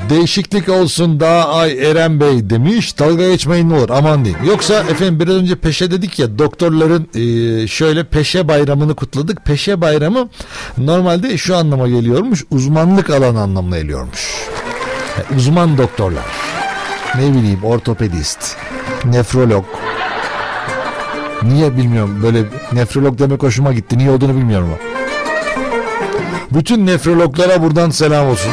değişiklik olsun daha ay Eren Bey demiş dalga geçmeyin ne olur aman diyeyim. Yoksa efendim biraz önce peşe dedik ya doktorların e, şöyle peşe bayramını kutladık. Peşe bayramı normalde şu anlama geliyormuş uzmanlık alan anlamına geliyormuş. Yani uzman doktorlar ne bileyim ortopedist, nefrolog. Niye bilmiyorum böyle nefrolog demek hoşuma gitti niye olduğunu bilmiyorum. Bütün nefrologlara buradan selam olsun.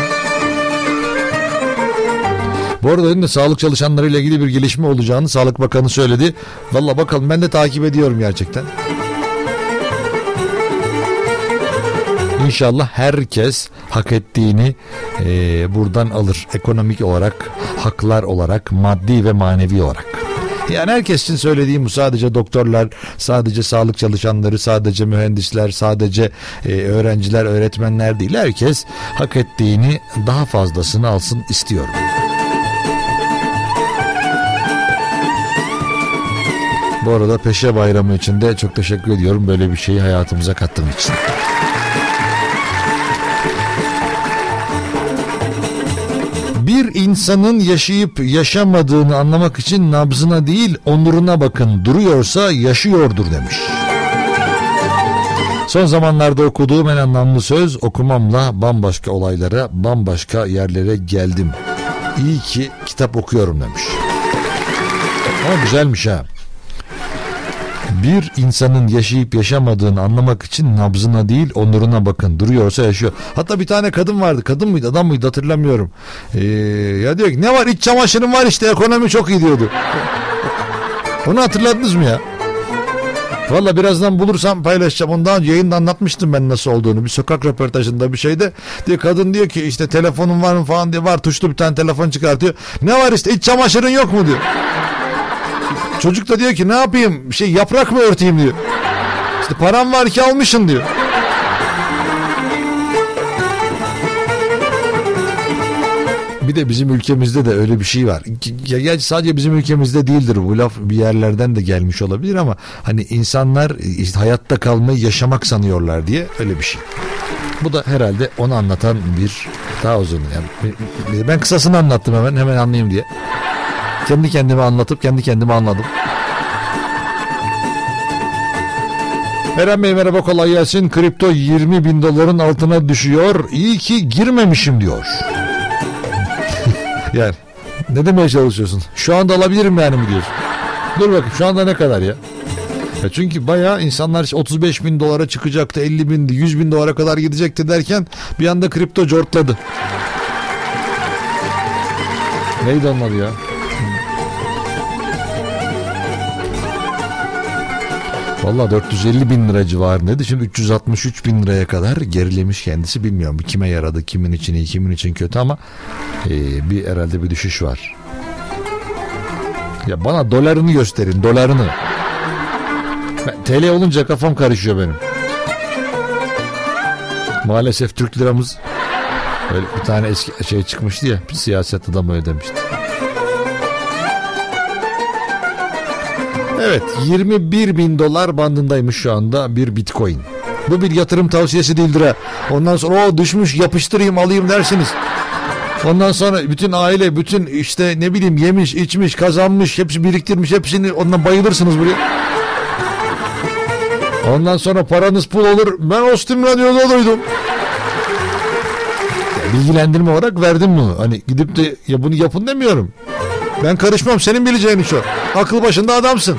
Bu arada önünde sağlık çalışanlarıyla ilgili bir gelişme olacağını Sağlık Bakanı söyledi. Valla bakalım ben de takip ediyorum gerçekten. İnşallah herkes hak ettiğini e, buradan alır. Ekonomik olarak, haklar olarak, maddi ve manevi olarak. Yani herkes için söylediğim bu sadece doktorlar, sadece sağlık çalışanları, sadece mühendisler, sadece e, öğrenciler, öğretmenler değil. Herkes hak ettiğini daha fazlasını alsın istiyorum. Bu arada Peşe Bayramı için de çok teşekkür ediyorum böyle bir şeyi hayatımıza kattığın için. Bir insanın yaşayıp yaşamadığını anlamak için nabzına değil onuruna bakın. Duruyorsa yaşıyordur demiş. Son zamanlarda okuduğum en anlamlı söz okumamla bambaşka olaylara, bambaşka yerlere geldim. İyi ki kitap okuyorum demiş. Ama güzelmiş ha. Bir insanın yaşayıp yaşamadığını anlamak için nabzına değil onuruna bakın. Duruyorsa yaşıyor. Hatta bir tane kadın vardı. Kadın mıydı adam mıydı hatırlamıyorum. Ee, ya diyor ki ne var iç çamaşırım var işte ekonomi çok iyi diyordu. Onu hatırladınız mı ya? Valla birazdan bulursam paylaşacağım. Ondan yayında anlatmıştım ben nasıl olduğunu. Bir sokak röportajında bir şeyde. Diyor kadın diyor ki işte telefonun var mı falan diye var tuşlu bir tane telefon çıkartıyor. Ne var işte iç çamaşırın yok mu diyor. Çocuk da diyor ki ne yapayım şey yaprak mı örteyim diyor. İşte param var ki almışsın diyor. Bir de bizim ülkemizde de öyle bir şey var. Ya, ya sadece bizim ülkemizde değildir bu laf bir yerlerden de gelmiş olabilir ama hani insanlar işte hayatta kalmayı yaşamak sanıyorlar diye öyle bir şey. Bu da herhalde onu anlatan bir daha uzun. Yani ben kısasını anlattım hemen hemen anlayayım diye. Kendi kendime anlatıp kendi kendime anladım. Eren Bey merhaba kolay gelsin. Kripto 20 bin doların altına düşüyor. İyi ki girmemişim diyor. yani ne demeye çalışıyorsun? Şu anda alabilirim yani mi diyorsun? Dur bakayım şu anda ne kadar ya? ya çünkü bayağı insanlar 35 bin dolara çıkacaktı 50 bin 100 bin dolara kadar gidecekti derken bir anda kripto cortladı. Neydi onun adı ya? Valla 450 bin lira civarındaydı. Şimdi 363 bin liraya kadar gerilemiş kendisi. Bilmiyorum kime yaradı, kimin için iyi, kimin için kötü ama e, bir herhalde bir düşüş var. Ya bana dolarını gösterin, dolarını. Ben, TL olunca kafam karışıyor benim. Maalesef Türk liramız öyle bir tane eski şey çıkmıştı ya bir siyaset adamı öyle. Evet 21 bin dolar bandındaymış şu anda bir bitcoin. Bu bir yatırım tavsiyesi değildir ha. Ondan sonra o düşmüş yapıştırayım alayım dersiniz. Ondan sonra bütün aile bütün işte ne bileyim yemiş içmiş kazanmış hepsi biriktirmiş hepsini ondan bayılırsınız buraya. Ondan sonra paranız pul olur. Ben Austin Radyo'da duydum. Bilgilendirme olarak verdim bunu. Hani gidip de ya bunu yapın demiyorum. Ben karışmam senin bileceğin iş o. Akıl başında adamsın.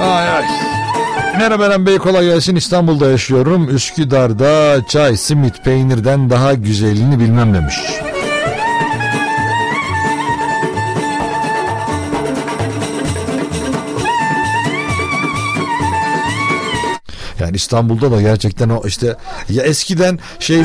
Ay ay. Merhaba Eren Bey kolay gelsin İstanbul'da yaşıyorum. Üsküdar'da çay, simit, peynirden daha güzelini bilmem demiş. Yani İstanbul'da da gerçekten o işte ya eskiden şey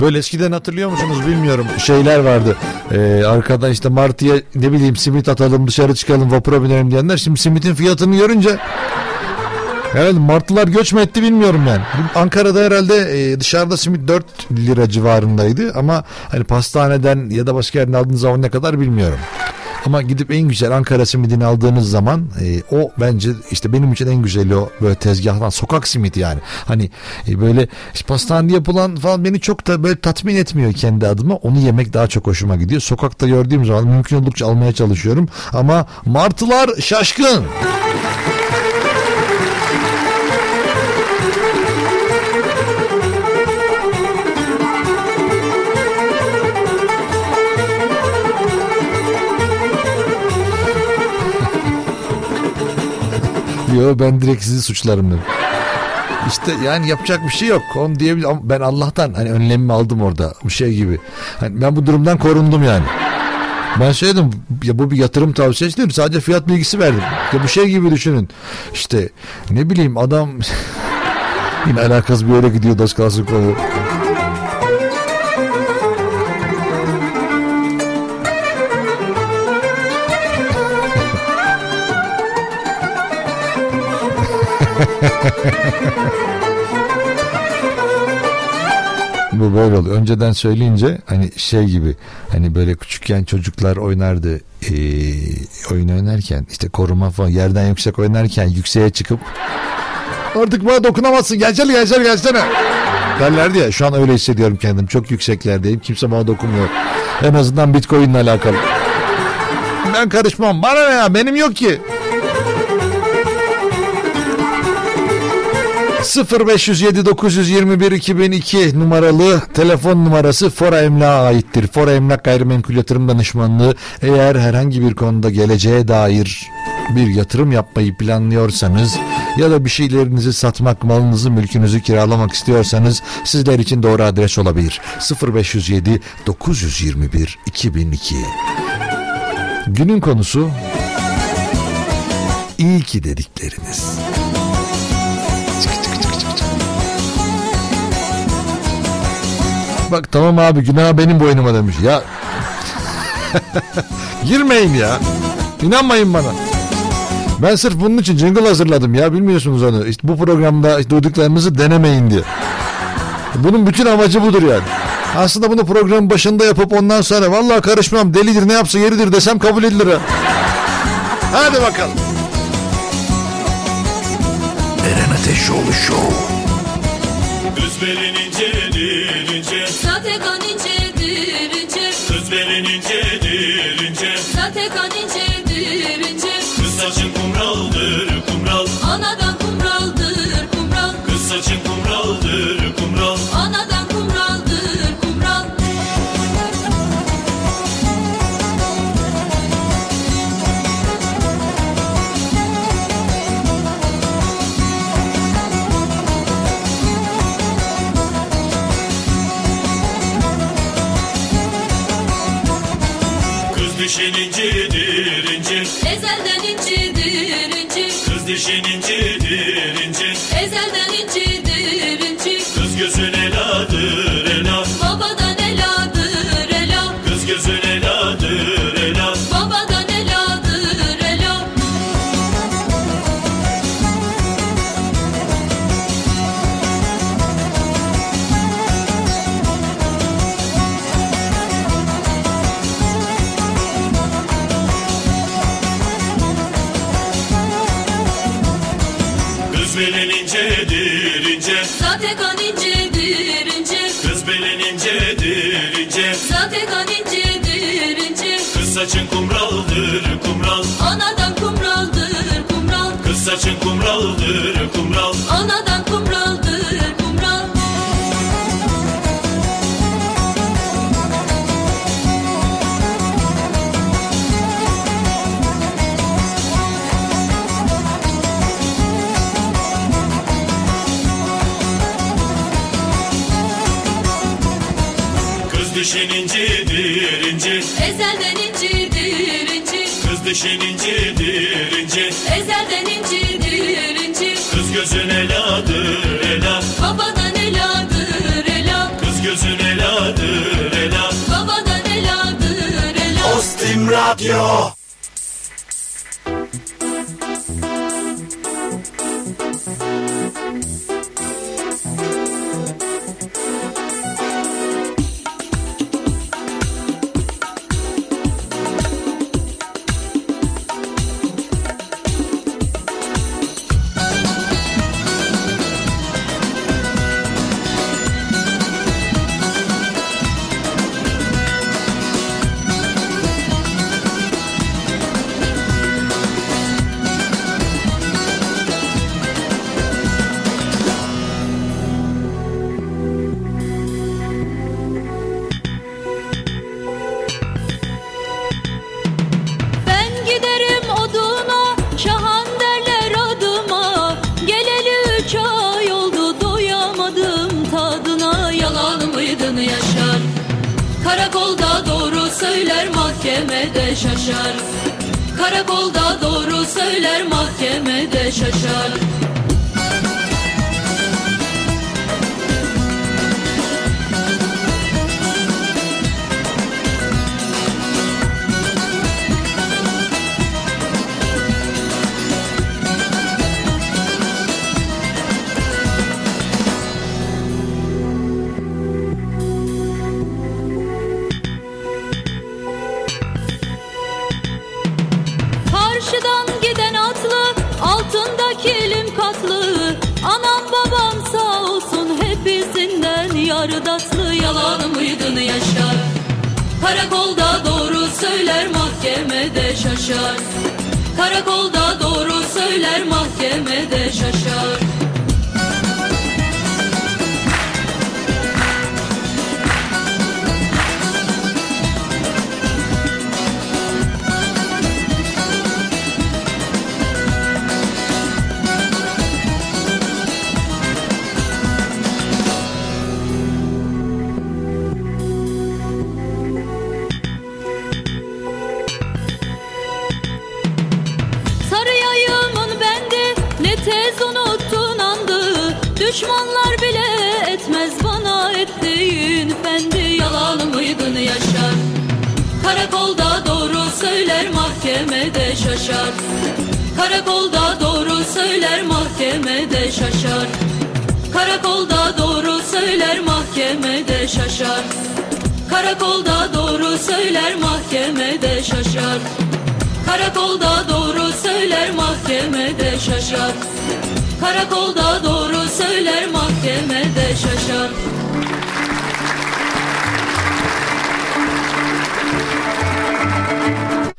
Böyle eskiden hatırlıyor musunuz bilmiyorum şeyler vardı. Ee, arkada işte Martı'ya ne bileyim simit atalım dışarı çıkalım vapura binelim diyenler. Şimdi simitin fiyatını görünce Evet martılar göç mü etti bilmiyorum yani. Ankara'da herhalde e, dışarıda simit 4 lira civarındaydı ama hani pastaneden ya da başka yerden aldığınız zaman ne kadar bilmiyorum. Ama gidip en güzel Ankara simidini aldığınız zaman e, o bence işte benim için en güzeli o böyle tezgahtan sokak simidi yani. Hani e, böyle işte pastanede yapılan falan beni çok da böyle tatmin etmiyor kendi adıma. Onu yemek daha çok hoşuma gidiyor. Sokakta gördüğüm zaman mümkün oldukça almaya çalışıyorum. Ama martılar şaşkın. Yo ben direkt sizi suçlarım dedim. İşte yani yapacak bir şey yok. Onu diyebilir ama ben Allah'tan hani önlemimi aldım orada. Bir şey gibi. Hani ben bu durumdan korundum yani. Ben söyledim ya bu bir yatırım tavsiyesi değil sadece fiyat bilgisi verdim. Ya bu şey gibi düşünün. İşte ne bileyim adam yine alakası yere gidiyor az kalsın konu. Bu böyle oluyor. Önceden söyleyince hani şey gibi hani böyle küçükken çocuklar oynardı ee, oyun oynarken işte koruma falan yerden yüksek oynarken yükseğe çıkıp artık bana dokunamazsın gelsene gelsene gelsene. derlerdi ya. Şu an öyle hissediyorum kendim. Çok yükseklerdeyim. Kimse bana dokunmuyor. En azından bitcoinle alakalı. Ben karışmam. Bana ne ya? Benim yok ki 0507 921 2002 numaralı telefon numarası Fora Emlak'a aittir. Fora Emlak Gayrimenkul Yatırım Danışmanlığı eğer herhangi bir konuda geleceğe dair bir yatırım yapmayı planlıyorsanız ya da bir şeylerinizi satmak, malınızı, mülkünüzü kiralamak istiyorsanız sizler için doğru adres olabilir. 0507 921 2002 Günün konusu iyi ki dedikleriniz. Bak tamam abi günah benim boynuma demiş. Ya girmeyin ya. İnanmayın bana. Ben sırf bunun için jingle hazırladım ya bilmiyorsunuz onu. İşte bu programda işte duyduklarınızı denemeyin diye. Bunun bütün amacı budur yani. Aslında bunu programın başında yapıp ondan sonra vallahi karışmam delidir ne yapsa yeridir desem kabul edilir. ha. Hadi bakalım. Eren Ateşoğlu Show. Kız belin incedir ince dişin incedir ince Ezelden incidir inci Kız dişin kumraldır kumral. Anadan kumraldır kumral. Kız dişin incedir ince Ezelden incidir inci Kız dişin incedir Kız gözün eladır ela. Babadan eladır ela. Kız gözün eladır ela. Babadan eladır ela. Ostim Radyo şaşar. Karakolda doğru söyler Mahkemede şaşar Karakolda doğru söyler mahkemede şaşar. Karakolda doğru söyler mahkemede şaşar şaşar Karakolda doğru söyler mahkemede şaşar Karakolda doğru söyler mahkemede şaşar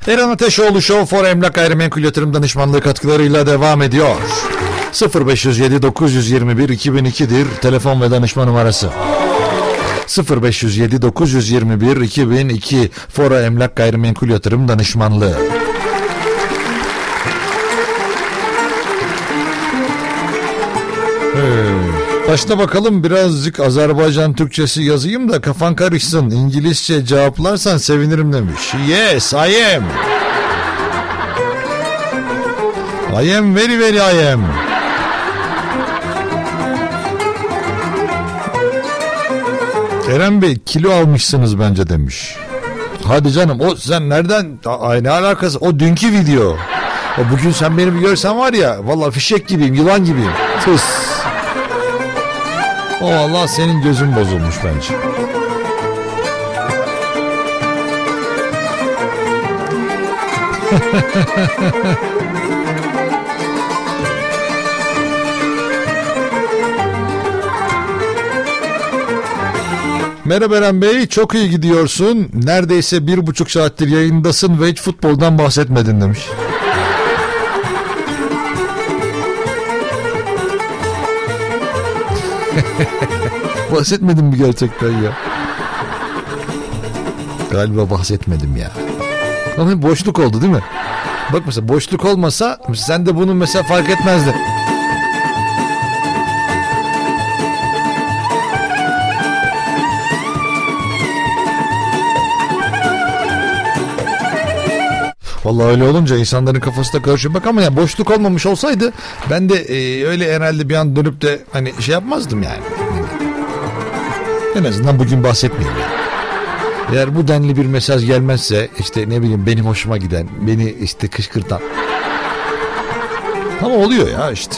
Eren Ateşoğlu Show for Emlak Gayrimenkul Yatırım Danışmanlığı katkılarıyla devam ediyor. 0507 921 2002'dir telefon ve danışma numarası. 0507 921 2002 Fora Emlak Gayrimenkul Yatırım Danışmanlığı. Ee, Başta bakalım birazcık Azerbaycan Türkçesi yazayım da kafan karışsın. İngilizce cevaplarsan sevinirim demiş. Yes, I am. I am very very I am. Eren Bey kilo almışsınız bence demiş. Hadi canım o sen nereden ay ne alakası o dünkü video. O bugün sen beni bir görsen var ya vallahi fişek gibiyim yılan gibiyim. Tıs. O Allah senin gözün bozulmuş bence. Merhaba Eren Bey, çok iyi gidiyorsun. Neredeyse bir buçuk saattir yayındasın ve hiç futboldan bahsetmedin demiş. Bahsetmedim mi gerçekten ya? Galiba bahsetmedim ya. Ama boşluk oldu değil mi? Bak mesela boşluk olmasa sen de bunu mesela fark etmezdin. Vallahi öyle olunca insanların kafası da karışıyor. Bak ama ya boşluk olmamış olsaydı ben de e, öyle herhalde bir an dönüp de hani şey yapmazdım yani. En azından bugün bahsetmeyeyim yani. Eğer bu denli bir mesaj gelmezse işte ne bileyim benim hoşuma giden, beni işte kışkırtan. Ama oluyor ya işte.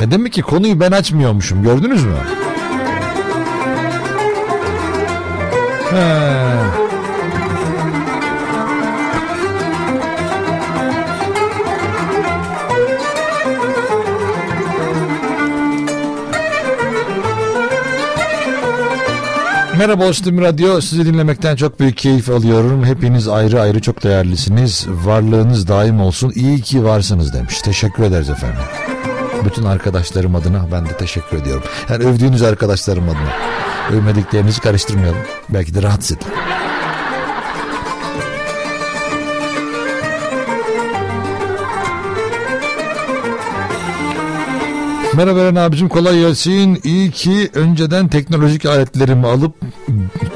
Ya demek ki konuyu ben açmıyormuşum gördünüz mü? He. Merhaba Ostim Radyo. Sizi dinlemekten çok büyük keyif alıyorum. Hepiniz ayrı ayrı çok değerlisiniz. Varlığınız daim olsun. İyi ki varsınız demiş. Teşekkür ederiz efendim. Bütün arkadaşlarım adına ben de teşekkür ediyorum. Yani övdüğünüz arkadaşlarım adına. Övmediklerinizi karıştırmayalım. Belki de rahatsız edin. Merhaba Eren abicim kolay gelsin. İyi ki önceden teknolojik aletlerimi alıp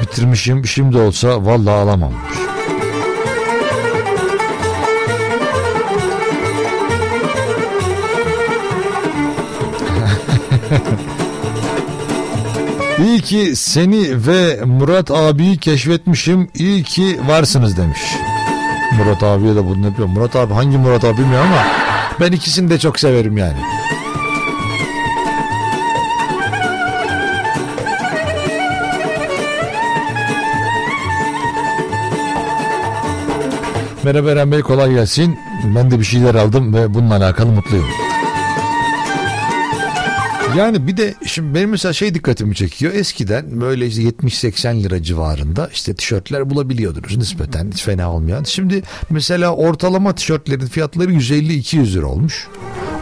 bitirmişim. Şimdi olsa vallahi alamam. İyi ki seni ve Murat abiyi keşfetmişim. İyi ki varsınız demiş. Murat abiye de bunu yapıyor. Murat abi hangi Murat abi bilmiyorum ama ben ikisini de çok severim yani. Merhaba Eren Bey kolay gelsin. Ben de bir şeyler aldım ve bununla alakalı mutluyum. Yani bir de şimdi benim mesela şey dikkatimi çekiyor. Eskiden böyle işte 70-80 lira civarında işte tişörtler bulabiliyordunuz nispeten hiç fena olmayan. Şimdi mesela ortalama tişörtlerin fiyatları 150-200 lira olmuş.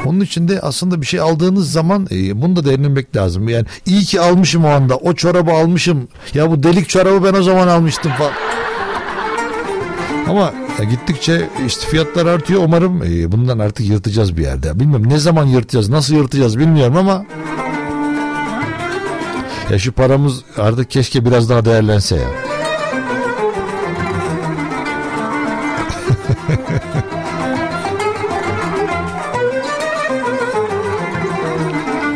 Onun için de aslında bir şey aldığınız zaman e, bunu da değerlendirmek lazım. Yani iyi ki almışım o anda. O çorabı almışım. Ya bu delik çorabı ben o zaman almıştım falan. Ama gittikçe işte fiyatlar artıyor. Umarım e, bundan artık yırtacağız bir yerde. Bilmiyorum ne zaman yırtacağız, nasıl yırtacağız bilmiyorum ama ya şu paramız artık keşke biraz daha değerlense ya.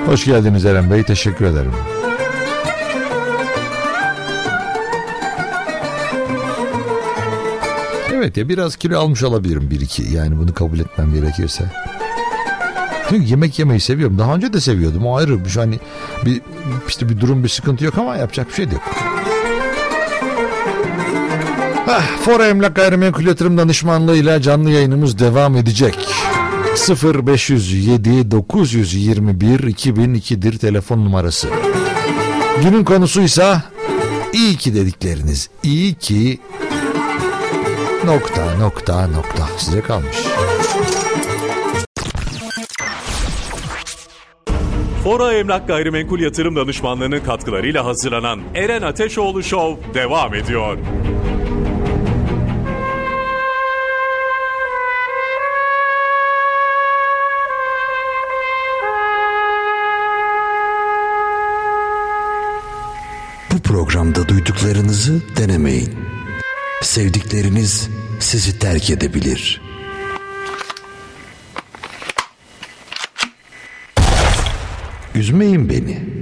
Hoş geldiniz Eren Bey. Teşekkür ederim. Evet ya biraz kilo almış olabilirim bir iki. Yani bunu kabul etmem gerekirse. Çünkü yemek yemeyi seviyorum. Daha önce de seviyordum. O ayrı. Şu hani bir işte bir durum bir sıkıntı yok ama yapacak bir şey yok. Ah, Fora Emlak Gayrimenkul Yatırım Danışmanlığı'yla canlı yayınımız devam edecek. 0507 921 2002'dir telefon numarası. Günün konusuysa iyi ki dedikleriniz. İyi ki nokta nokta nokta size kalmış. Fora Emlak Gayrimenkul Yatırım Danışmanlığı'nın katkılarıyla hazırlanan Eren Ateşoğlu Show devam ediyor. Bu programda duyduklarınızı denemeyin. Sevdikleriniz sizi terk edebilir. Üzmeyin beni.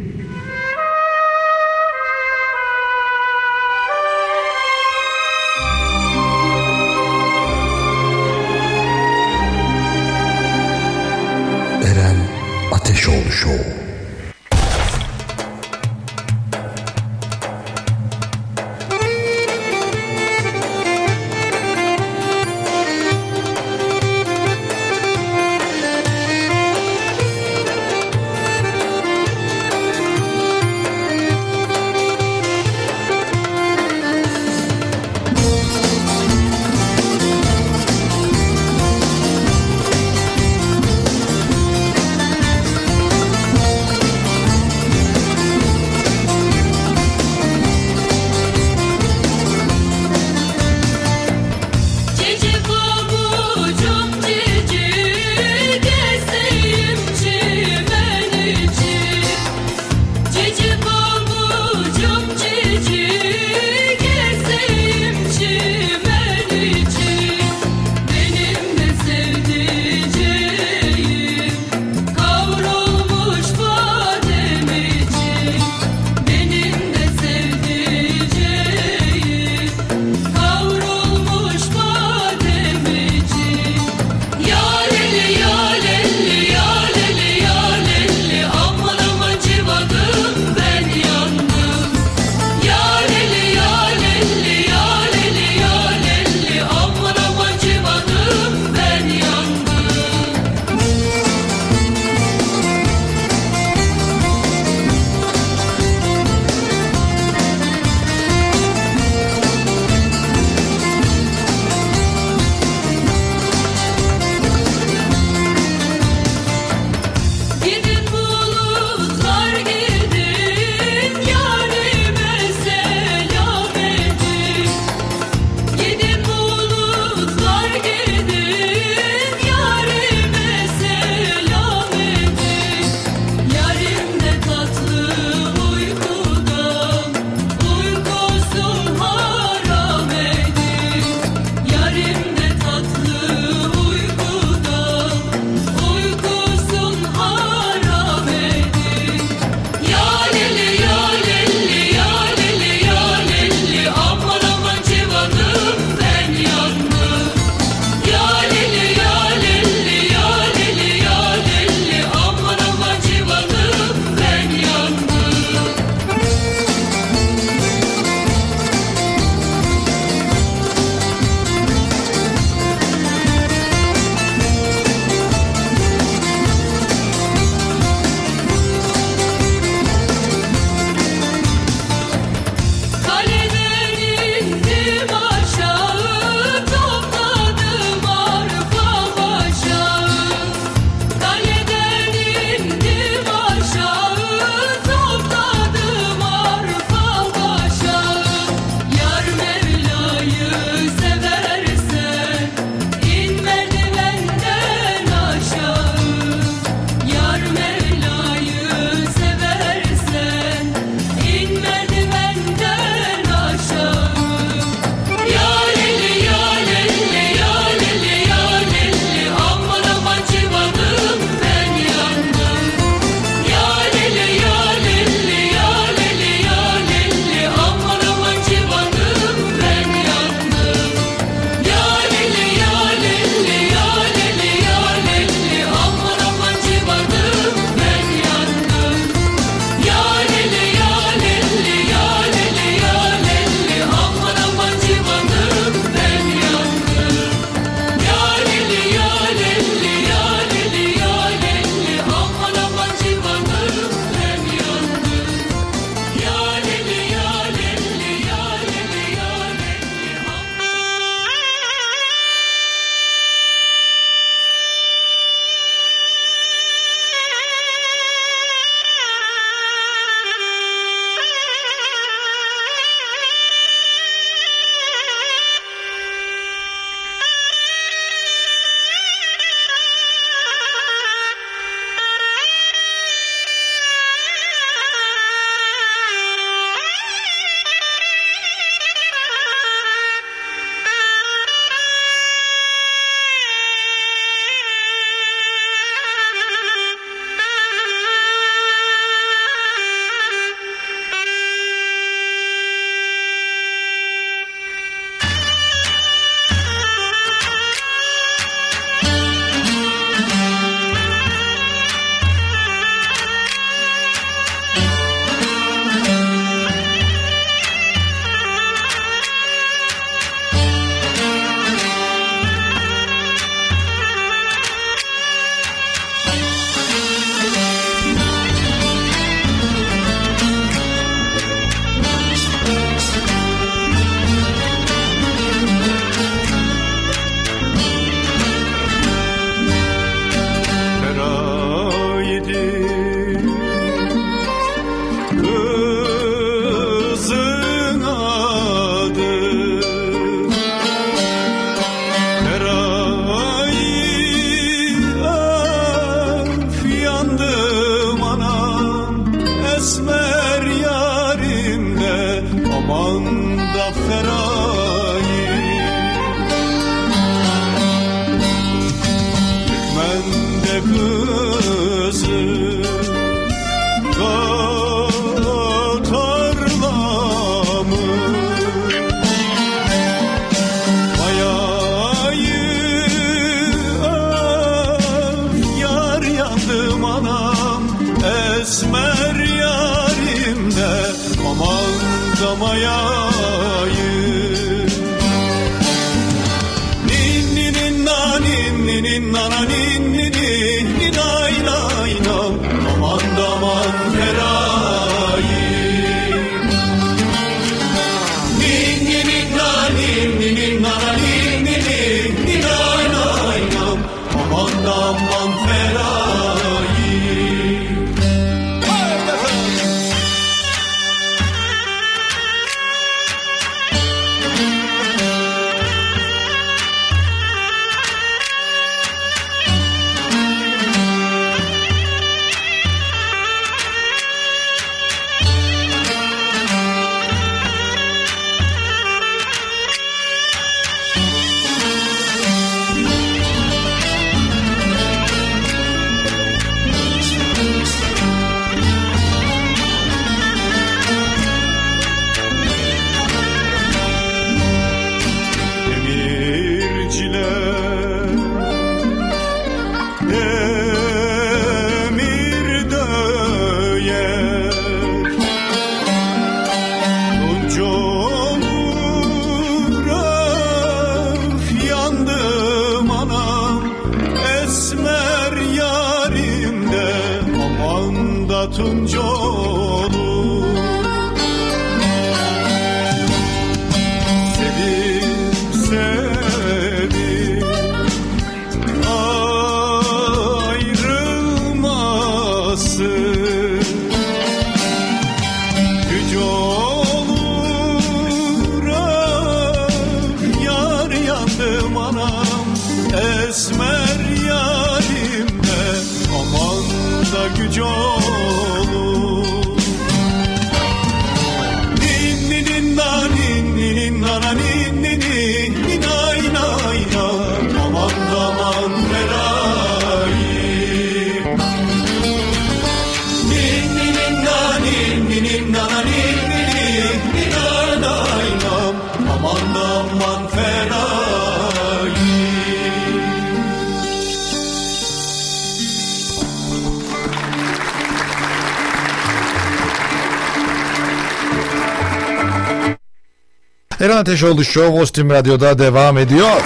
Ateşoğlu Show Ostim Radyo'da devam ediyor.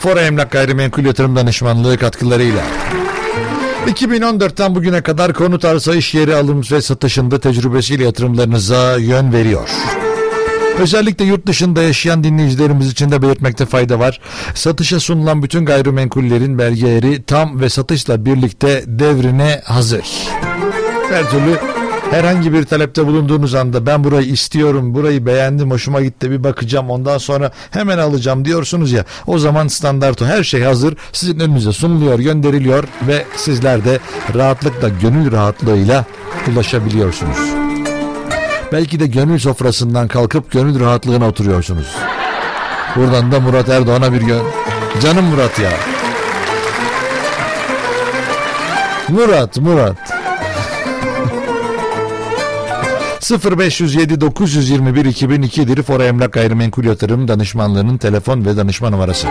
Fora Emlak Gayrimenkul Yatırım Danışmanlığı katkılarıyla. 2014'ten bugüne kadar konut arsa iş yeri alım ve satışında tecrübesiyle yatırımlarınıza yön veriyor. Özellikle yurt dışında yaşayan dinleyicilerimiz için de belirtmekte fayda var. Satışa sunulan bütün gayrimenkullerin belgeleri tam ve satışla birlikte devrine hazır. Her türlü herhangi bir talepte bulunduğunuz anda ben burayı istiyorum, burayı beğendim, hoşuma gitti bir bakacağım ondan sonra hemen alacağım diyorsunuz ya o zaman standart o her şey hazır sizin önünüze sunuluyor, gönderiliyor ve sizler de rahatlıkla, gönül rahatlığıyla ulaşabiliyorsunuz. Belki de gönül sofrasından kalkıp gönül rahatlığına oturuyorsunuz. Buradan da Murat Erdoğan'a bir gön. Canım Murat ya. Murat, Murat. 0507 921 2002'dir Fora Emlak Gayrimenkul Yatırım Danışmanlığının telefon ve danışma numarası.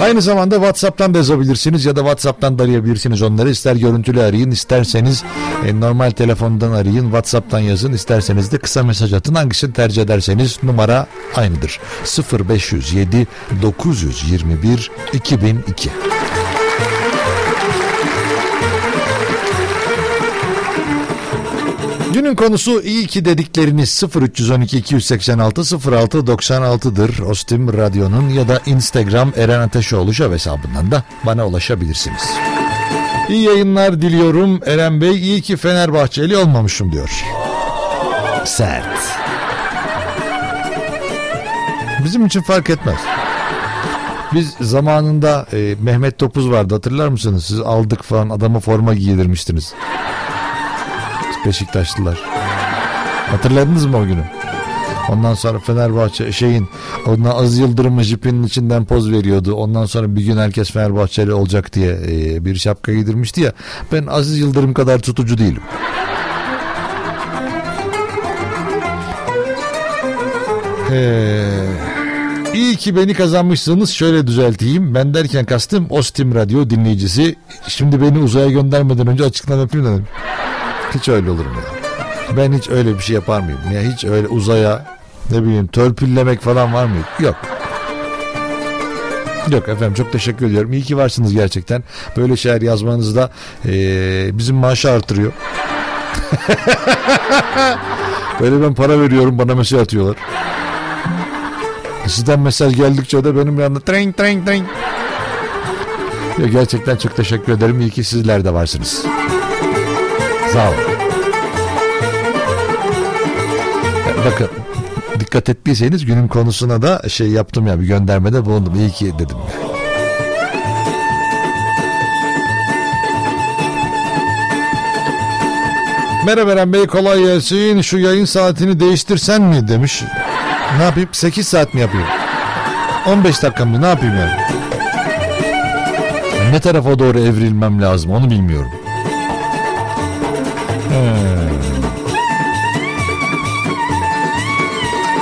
Aynı zamanda WhatsApp'tan da yazabilirsiniz ya da WhatsApp'tan da arayabilirsiniz onları. İster görüntülü arayın, isterseniz e, normal telefondan arayın, WhatsApp'tan yazın, isterseniz de kısa mesaj atın. Hangisini tercih ederseniz numara aynıdır. 0507 921 2002. Günün konusu iyi ki dedikleriniz 0312 286 06 96'dır. Ostim Radyo'nun ya da Instagram Eren Ateşoğlu Show hesabından da bana ulaşabilirsiniz. İyi yayınlar diliyorum Eren Bey. İyi ki Fenerbahçeli olmamışım diyor. Sert. Bizim için fark etmez. Biz zamanında e, Mehmet Topuz vardı hatırlar mısınız? Siz aldık falan adama forma giydirmiştiniz. Beşiktaşlılar. Hatırladınız mı o günü? Ondan sonra Fenerbahçe şeyin ondan Aziz Yıldırım'ın jipinin içinden poz veriyordu. Ondan sonra bir gün herkes Fenerbahçeli olacak diye e, bir şapka giydirmişti ya. Ben Aziz Yıldırım kadar tutucu değilim. Ee, iyi ki beni kazanmışsınız. Şöyle düzelteyim. Ben derken kastım Ostim Radyo dinleyicisi. Şimdi beni uzaya göndermeden önce açıklama yapayım dedim. Hiç öyle olur mu ya? Ben hiç öyle bir şey yapar mıyım? Ya hiç öyle uzaya ne bileyim törpüllemek falan var mı? Yok. Yok efendim çok teşekkür ediyorum. İyi ki varsınız gerçekten. Böyle şeyler yazmanız da eee, bizim maaşı artırıyor. Böyle ben para veriyorum bana mesaj atıyorlar. Sizden mesaj geldikçe de benim yanımda tring tring tring. Ya gerçekten çok teşekkür ederim. İyi ki sizler de varsınız. Sağ olun. Bakın dikkat ettiyseniz günün konusuna da şey yaptım ya bir göndermede bulundum. İyi ki dedim. Merhaba Eren Bey kolay gelsin. Şu yayın saatini değiştirsen mi demiş. Ne yapayım? 8 saat mi yapayım? 15 dakika mı? Ne yapayım yani? Ne tarafa doğru evrilmem lazım onu bilmiyorum.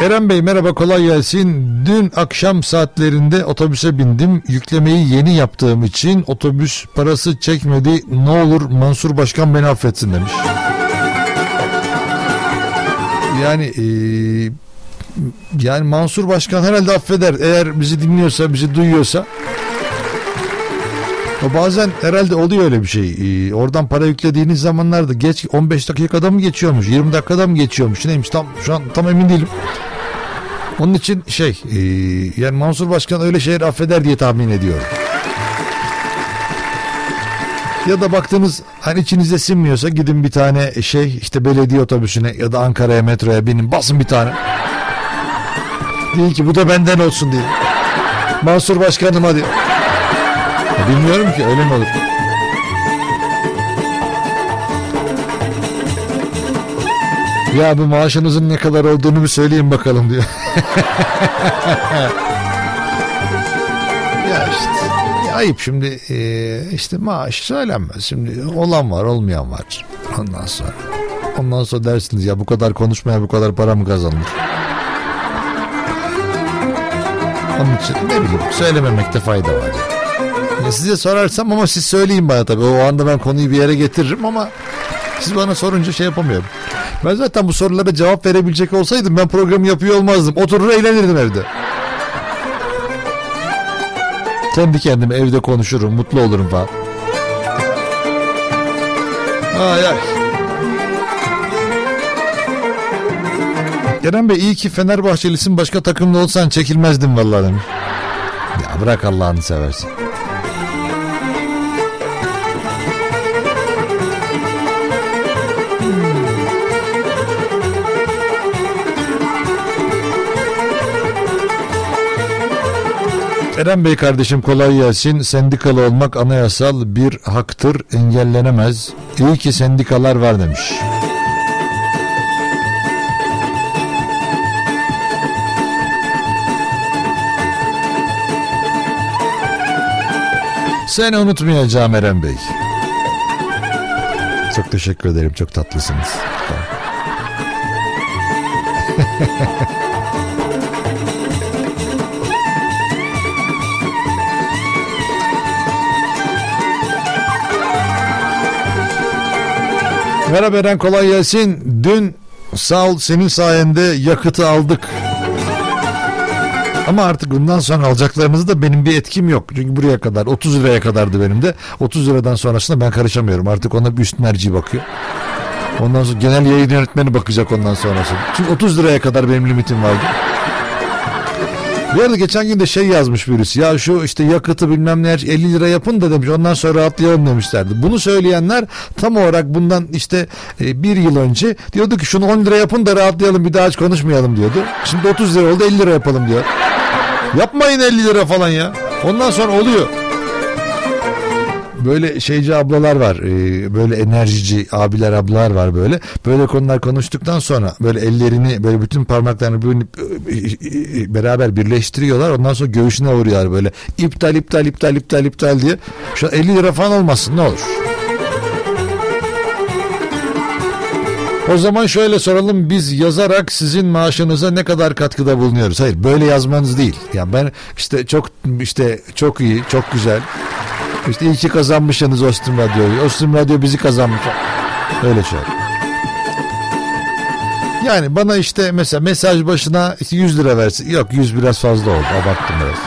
Eren Bey merhaba kolay gelsin. Dün akşam saatlerinde otobüse bindim. Yüklemeyi yeni yaptığım için otobüs parası çekmedi. Ne olur Mansur Başkan beni affetsin demiş. Yani eee yani Mansur Başkan herhalde affeder. Eğer bizi dinliyorsa, bizi duyuyorsa. O bazen herhalde oluyor öyle bir şey. Ee, oradan para yüklediğiniz zamanlarda geç 15 dakikada mı geçiyormuş, 20 dakikada mı geçiyormuş? Neymiş tam şu an tam emin değilim. Onun için şey, e, yani Mansur Başkan öyle şeyler affeder diye tahmin ediyorum. Ya da baktınız hani içinize sinmiyorsa gidin bir tane şey işte belediye otobüsüne ya da Ankara'ya metroya binin basın bir tane. Değil ki bu da benden olsun diye. Mansur Başkanım hadi. Bilmiyorum ki öyle mi olur? Ya bu maaşınızın ne kadar olduğunu bir söyleyin bakalım diyor. ya işte ya ayıp şimdi e, işte maaş söylenmez. Şimdi olan var olmayan var. Ondan sonra ondan sonra dersiniz ya bu kadar konuşmaya bu kadar para mı kazanılır? Onun için ne bileyim söylememekte fayda var. Ya size sorarsam ama siz söyleyin bana tabii. O anda ben konuyu bir yere getiririm ama siz bana sorunca şey yapamıyorum. Ben zaten bu sorulara cevap verebilecek olsaydım ben programı yapıyor olmazdım. Oturur eğlenirdim evde. Kendi kendime evde konuşurum, mutlu olurum falan. Ay ay. Kerem Bey iyi ki Fenerbahçelisin başka takımda olsan çekilmezdim vallahi demiş. Ya bırak Allah'ını seversen. Eren Bey kardeşim kolay gelsin. Sendikalı olmak anayasal bir haktır, engellenemez. İyi ki sendikalar var demiş. Seni unutmayacağım Eren Bey. Çok teşekkür ederim. Çok tatlısınız. Merhaba Eren kolay gelsin. Dün sağ ol senin sayende yakıtı aldık. Ama artık bundan sonra alacaklarınızı da benim bir etkim yok. Çünkü buraya kadar 30 liraya kadardı benim de. 30 liradan sonrasında ben karışamıyorum. Artık ona bir üst merci bakıyor. Ondan sonra genel yayın yönetmeni bakacak ondan sonrası. Çünkü 30 liraya kadar benim limitim vardı. Bir arada geçen gün de şey yazmış birisi. Ya şu işte yakıtı bilmem ne 50 lira yapın da demiş. Ondan sonra rahatlayalım demişlerdi. Bunu söyleyenler tam olarak bundan işte e, bir yıl önce diyordu ki şunu 10 lira yapın da rahatlayalım bir daha hiç konuşmayalım diyordu. Şimdi 30 lira oldu 50 lira yapalım diyor. Yapmayın 50 lira falan ya. Ondan sonra oluyor. Böyle şeyci ablalar var. e, böyle enerjici abiler ablalar var böyle. Böyle konular konuştuktan sonra böyle ellerini böyle bütün parmaklarını böyle, e, e, beraber birleştiriyorlar. Ondan sonra göğsüne vuruyorlar böyle. İptal iptal iptal iptal iptal diye. Şu an 50 lira falan olmasın ne olur. O zaman şöyle soralım biz yazarak sizin maaşınıza ne kadar katkıda bulunuyoruz? Hayır böyle yazmanız değil. Ya ben işte çok işte çok iyi, çok güzel. İşte iyi ki kazanmışsınız Ostim Radyo'yu. Ostim Radyo bizi kazanmış. Öyle şey. Yani bana işte mesela mesaj başına işte 100 lira versin. Yok 100 biraz fazla oldu. Abarttım biraz.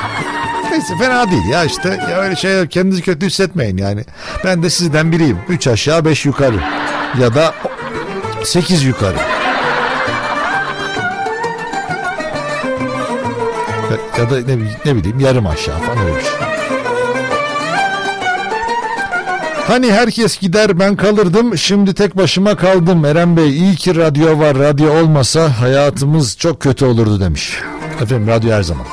Neyse fena değil ya işte. Ya öyle şey kendinizi kötü hissetmeyin yani. Ben de sizden biriyim. 3 aşağı 5 yukarı. Ya da 8 yukarı. Ya da ne, ne bileyim yarım aşağı falan öyle bir şey. Hani herkes gider ben kalırdım şimdi tek başıma kaldım Eren Bey iyi ki radyo var radyo olmasa hayatımız çok kötü olurdu demiş. Efendim radyo her zaman.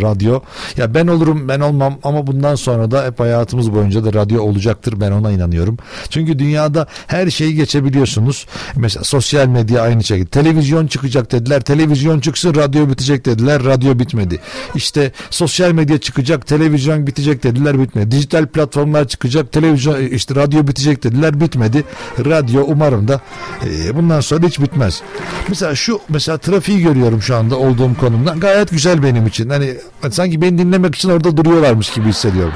Radyo ya ben olurum ben olmam ama bundan sonra da hep hayatımız boyunca da radyo olacaktır ben ona inanıyorum. Çünkü dünyada her şeyi geçebiliyorsunuz. Mesela sosyal medya aynı şekilde. Televizyon çıkacak dediler. Televizyon çıksın radyo bitecek dediler. Radyo bitmedi. İşte sosyal medya çıkacak televizyon bitecek dediler bitmedi. Dijital platformlar çıkacak televizyon işte radyo bitecek dediler bitmedi. Radyo umarım da e, bundan sonra hiç bitmez. Mesela şu mesela trafiği görüyorum şu anda olduğum konumdan. Gayet güzel benim için. Hani sanki beni dinlemek için orada duruyorlarmış gibi hissediyorum.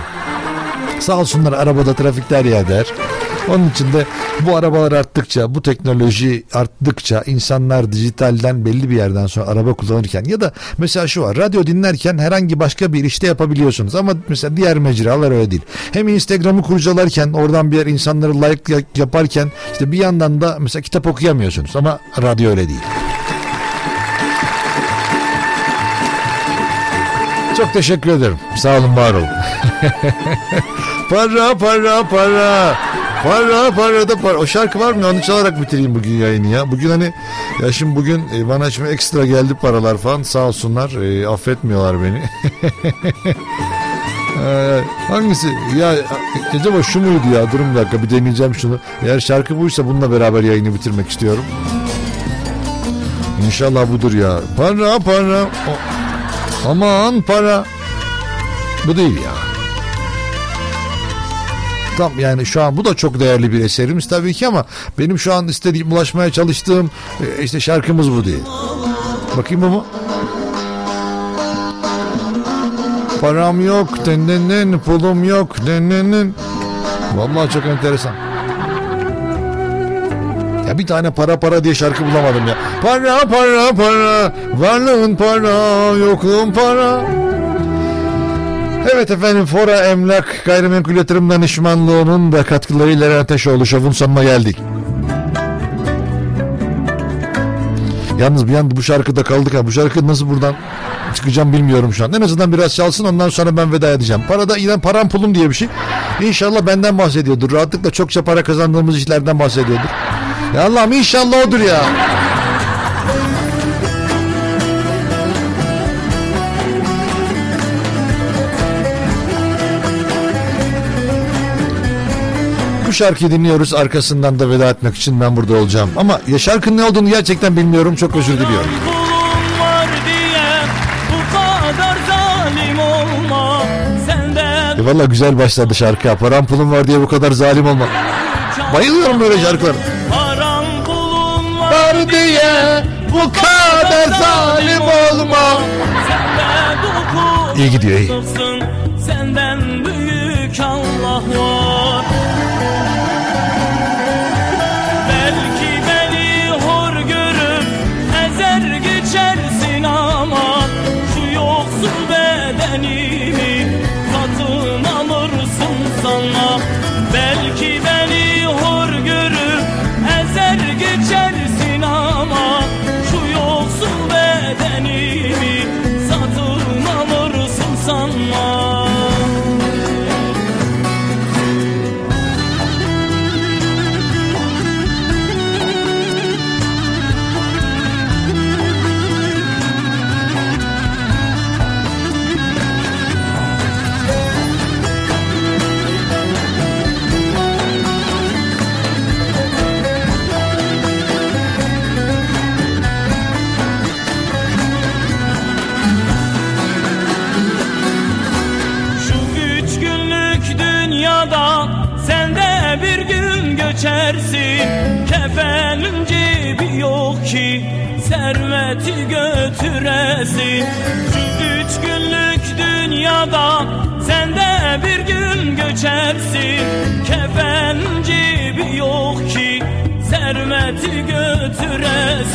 Sağ olsunlar arabada trafikte her. Onun için de bu arabalar arttıkça, bu teknoloji arttıkça insanlar dijitalden belli bir yerden sonra araba kullanırken ya da mesela şu var radyo dinlerken herhangi başka bir işte yapabiliyorsunuz ama mesela diğer mecralar öyle değil. Hem Instagram'ı kurcalarken oradan bir yer insanları like ya- yaparken işte bir yandan da mesela kitap okuyamıyorsunuz ama radyo öyle değil. Çok teşekkür ederim. Sağ olun, var olun. para, para, para. Para, para da para. O şarkı var mı? Onu çalarak bitireyim bugün yayını ya. Bugün hani ya şimdi bugün e, bana şimdi ekstra geldi paralar falan. Sağ olsunlar. E, affetmiyorlar beni. Hangisi? Ya acaba şu muydu ya? Durun bir dakika bir deneyeceğim şunu. Eğer şarkı buysa bununla beraber yayını bitirmek istiyorum. İnşallah budur ya. Para para. O- Aman para. Bu değil ya. Tam yani şu an bu da çok değerli bir eserimiz tabii ki ama benim şu an istediğim ulaşmaya çalıştığım e, işte şarkımız bu değil. Bakayım mu? Param yok denenen pulum yok denenen. Vallahi çok enteresan. Ya bir tane para para diye şarkı bulamadım ya. Para para para varlığın para yokluğun para. Evet efendim Fora Emlak Gayrimenkul Yatırım Danışmanlığı'nın da katkılarıyla Eren Ateşoğlu Şov'un sonuna geldik. Yalnız bir anda bu şarkıda kaldık ha. Bu şarkı nasıl buradan çıkacağım bilmiyorum şu an. En azından biraz çalsın ondan sonra ben veda edeceğim. Parada inan param pulum diye bir şey. İnşallah benden bahsediyordur. Rahatlıkla çokça para kazandığımız işlerden bahsediyordur. Ya Allah'ım inşallah odur ya. Bu şarkıyı dinliyoruz arkasından da veda etmek için ben burada olacağım. Ama ya şarkının ne olduğunu gerçekten bilmiyorum çok özür diliyorum. E valla güzel başladı şarkı. Param pulum var diye bu kadar zalim olma. Bayılıyorum böyle şarkılara. Diye bu kadar zalim olma. İyi gidiyor iyi. Senden büyük Allah var serveti götüresin üç günlük dünyada sen de bir gün göçersin. Kefenin cebi yok ki serveti götüresin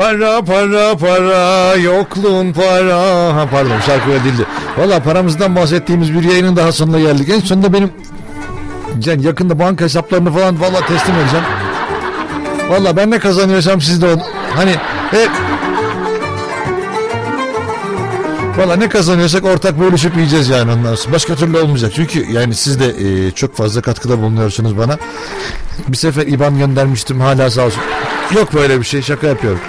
Para para para yokluğun para. Ha pardon şarkı öyle değildi. Valla paramızdan bahsettiğimiz bir yayının daha sonuna geldik. En sonunda benim yani yakında banka hesaplarını falan valla teslim edeceğim. Valla ben ne kazanıyorsam siz de onu. Hani hep Valla ne kazanıyorsak ortak bölüşüp yiyeceğiz yani ondan sonra. Başka türlü olmayacak. Çünkü yani siz de e, çok fazla katkıda bulunuyorsunuz bana. Bir sefer IBAN göndermiştim hala sağ olsun. Yok böyle bir şey şaka yapıyorum.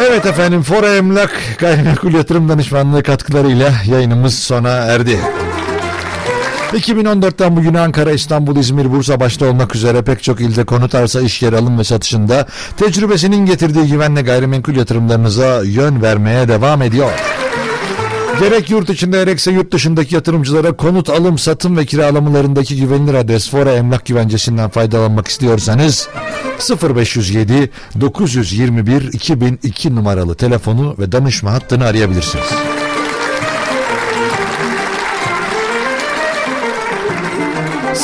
Evet efendim Fora Emlak Gayrimenkul Yatırım Danışmanlığı katkılarıyla yayınımız sona erdi. 2014'ten bugüne Ankara, İstanbul, İzmir, Bursa başta olmak üzere pek çok ilde konut arsa iş yeri alım ve satışında tecrübesinin getirdiği güvenle gayrimenkul yatırımlarınıza yön vermeye devam ediyor. Gerek yurt içinde gerekse yurt dışındaki yatırımcılara konut alım, satım ve kiralamalarındaki güvenilir adres Fora Emlak Güvencesi'nden faydalanmak istiyorsanız 0507 921 2002 numaralı telefonu ve danışma hattını arayabilirsiniz.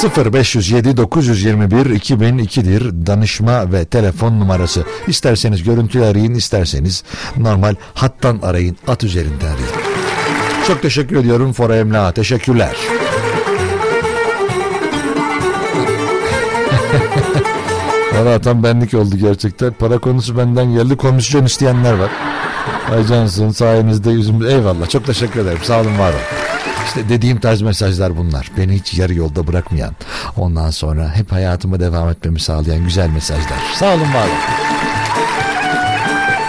...0507 921 2002'dir danışma ve telefon numarası. İsterseniz görüntülü arayın, isterseniz normal hattan arayın, at üzerinde arayın. Çok teşekkür ediyorum Fora Emlak'a. Teşekkürler. Valla tam benlik oldu gerçekten. Para konusu benden geldi. Komisyon isteyenler var. Ay cansın sayenizde yüzüm... Eyvallah çok teşekkür ederim. Sağ olun var olun. İşte dediğim tarz mesajlar bunlar. Beni hiç yarı yolda bırakmayan, ondan sonra hep hayatıma devam etmemi sağlayan güzel mesajlar. Sağ olun var olun.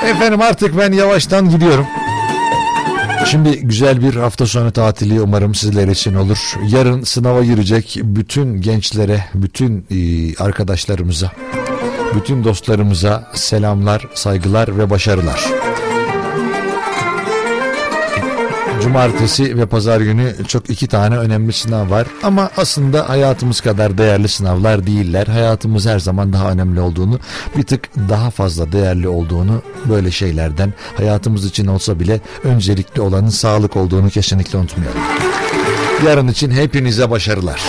Efendim artık ben yavaştan gidiyorum. Şimdi güzel bir hafta sonu tatili umarım sizler için olur. Yarın sınava girecek bütün gençlere, bütün e, arkadaşlarımıza, bütün dostlarımıza selamlar, saygılar ve başarılar. Cumartesi ve pazar günü çok iki tane önemli sınav var ama aslında hayatımız kadar değerli sınavlar değiller. Hayatımız her zaman daha önemli olduğunu, bir tık daha fazla değerli olduğunu böyle şeylerden hayatımız için olsa bile öncelikli olanın sağlık olduğunu kesinlikle unutmayalım. Yarın için hepinize başarılar.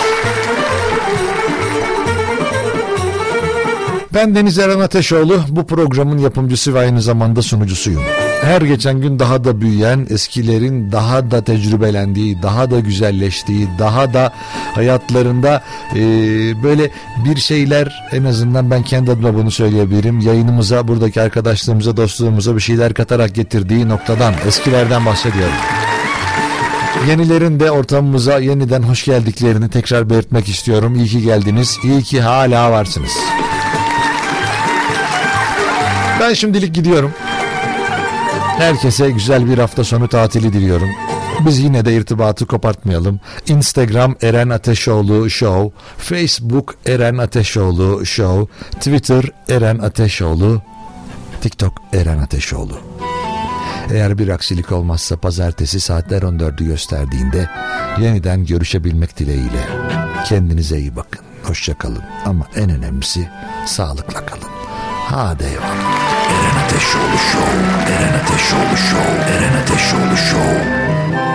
Ben Deniz Eren Ateşoğlu, bu programın yapımcısı ve aynı zamanda sunucusuyum. Her geçen gün daha da büyüyen, eskilerin daha da tecrübelendiği, daha da güzelleştiği, daha da hayatlarında e, böyle bir şeyler en azından ben kendi adıma bunu söyleyebilirim. Yayınımıza, buradaki arkadaşlığımıza, dostluğumuza bir şeyler katarak getirdiği noktadan, eskilerden bahsediyorum. Yenilerin de ortamımıza yeniden hoş geldiklerini tekrar belirtmek istiyorum. İyi ki geldiniz, iyi ki hala varsınız. Ben şimdilik gidiyorum. Herkese güzel bir hafta sonu tatili diliyorum. Biz yine de irtibatı kopartmayalım. Instagram Eren Ateşoğlu Show, Facebook Eren Ateşoğlu Show, Twitter Eren Ateşoğlu, TikTok Eren Ateşoğlu. Eğer bir aksilik olmazsa pazartesi saatler 14'ü gösterdiğinde yeniden görüşebilmek dileğiyle. Kendinize iyi bakın. Hoşça kalın. Ama en önemlisi sağlıkla kalın. Hadi eyvallah. Eren Ateşoğlu Show. Eren Ateşoğlu Show. Erenate Show. Eren Show.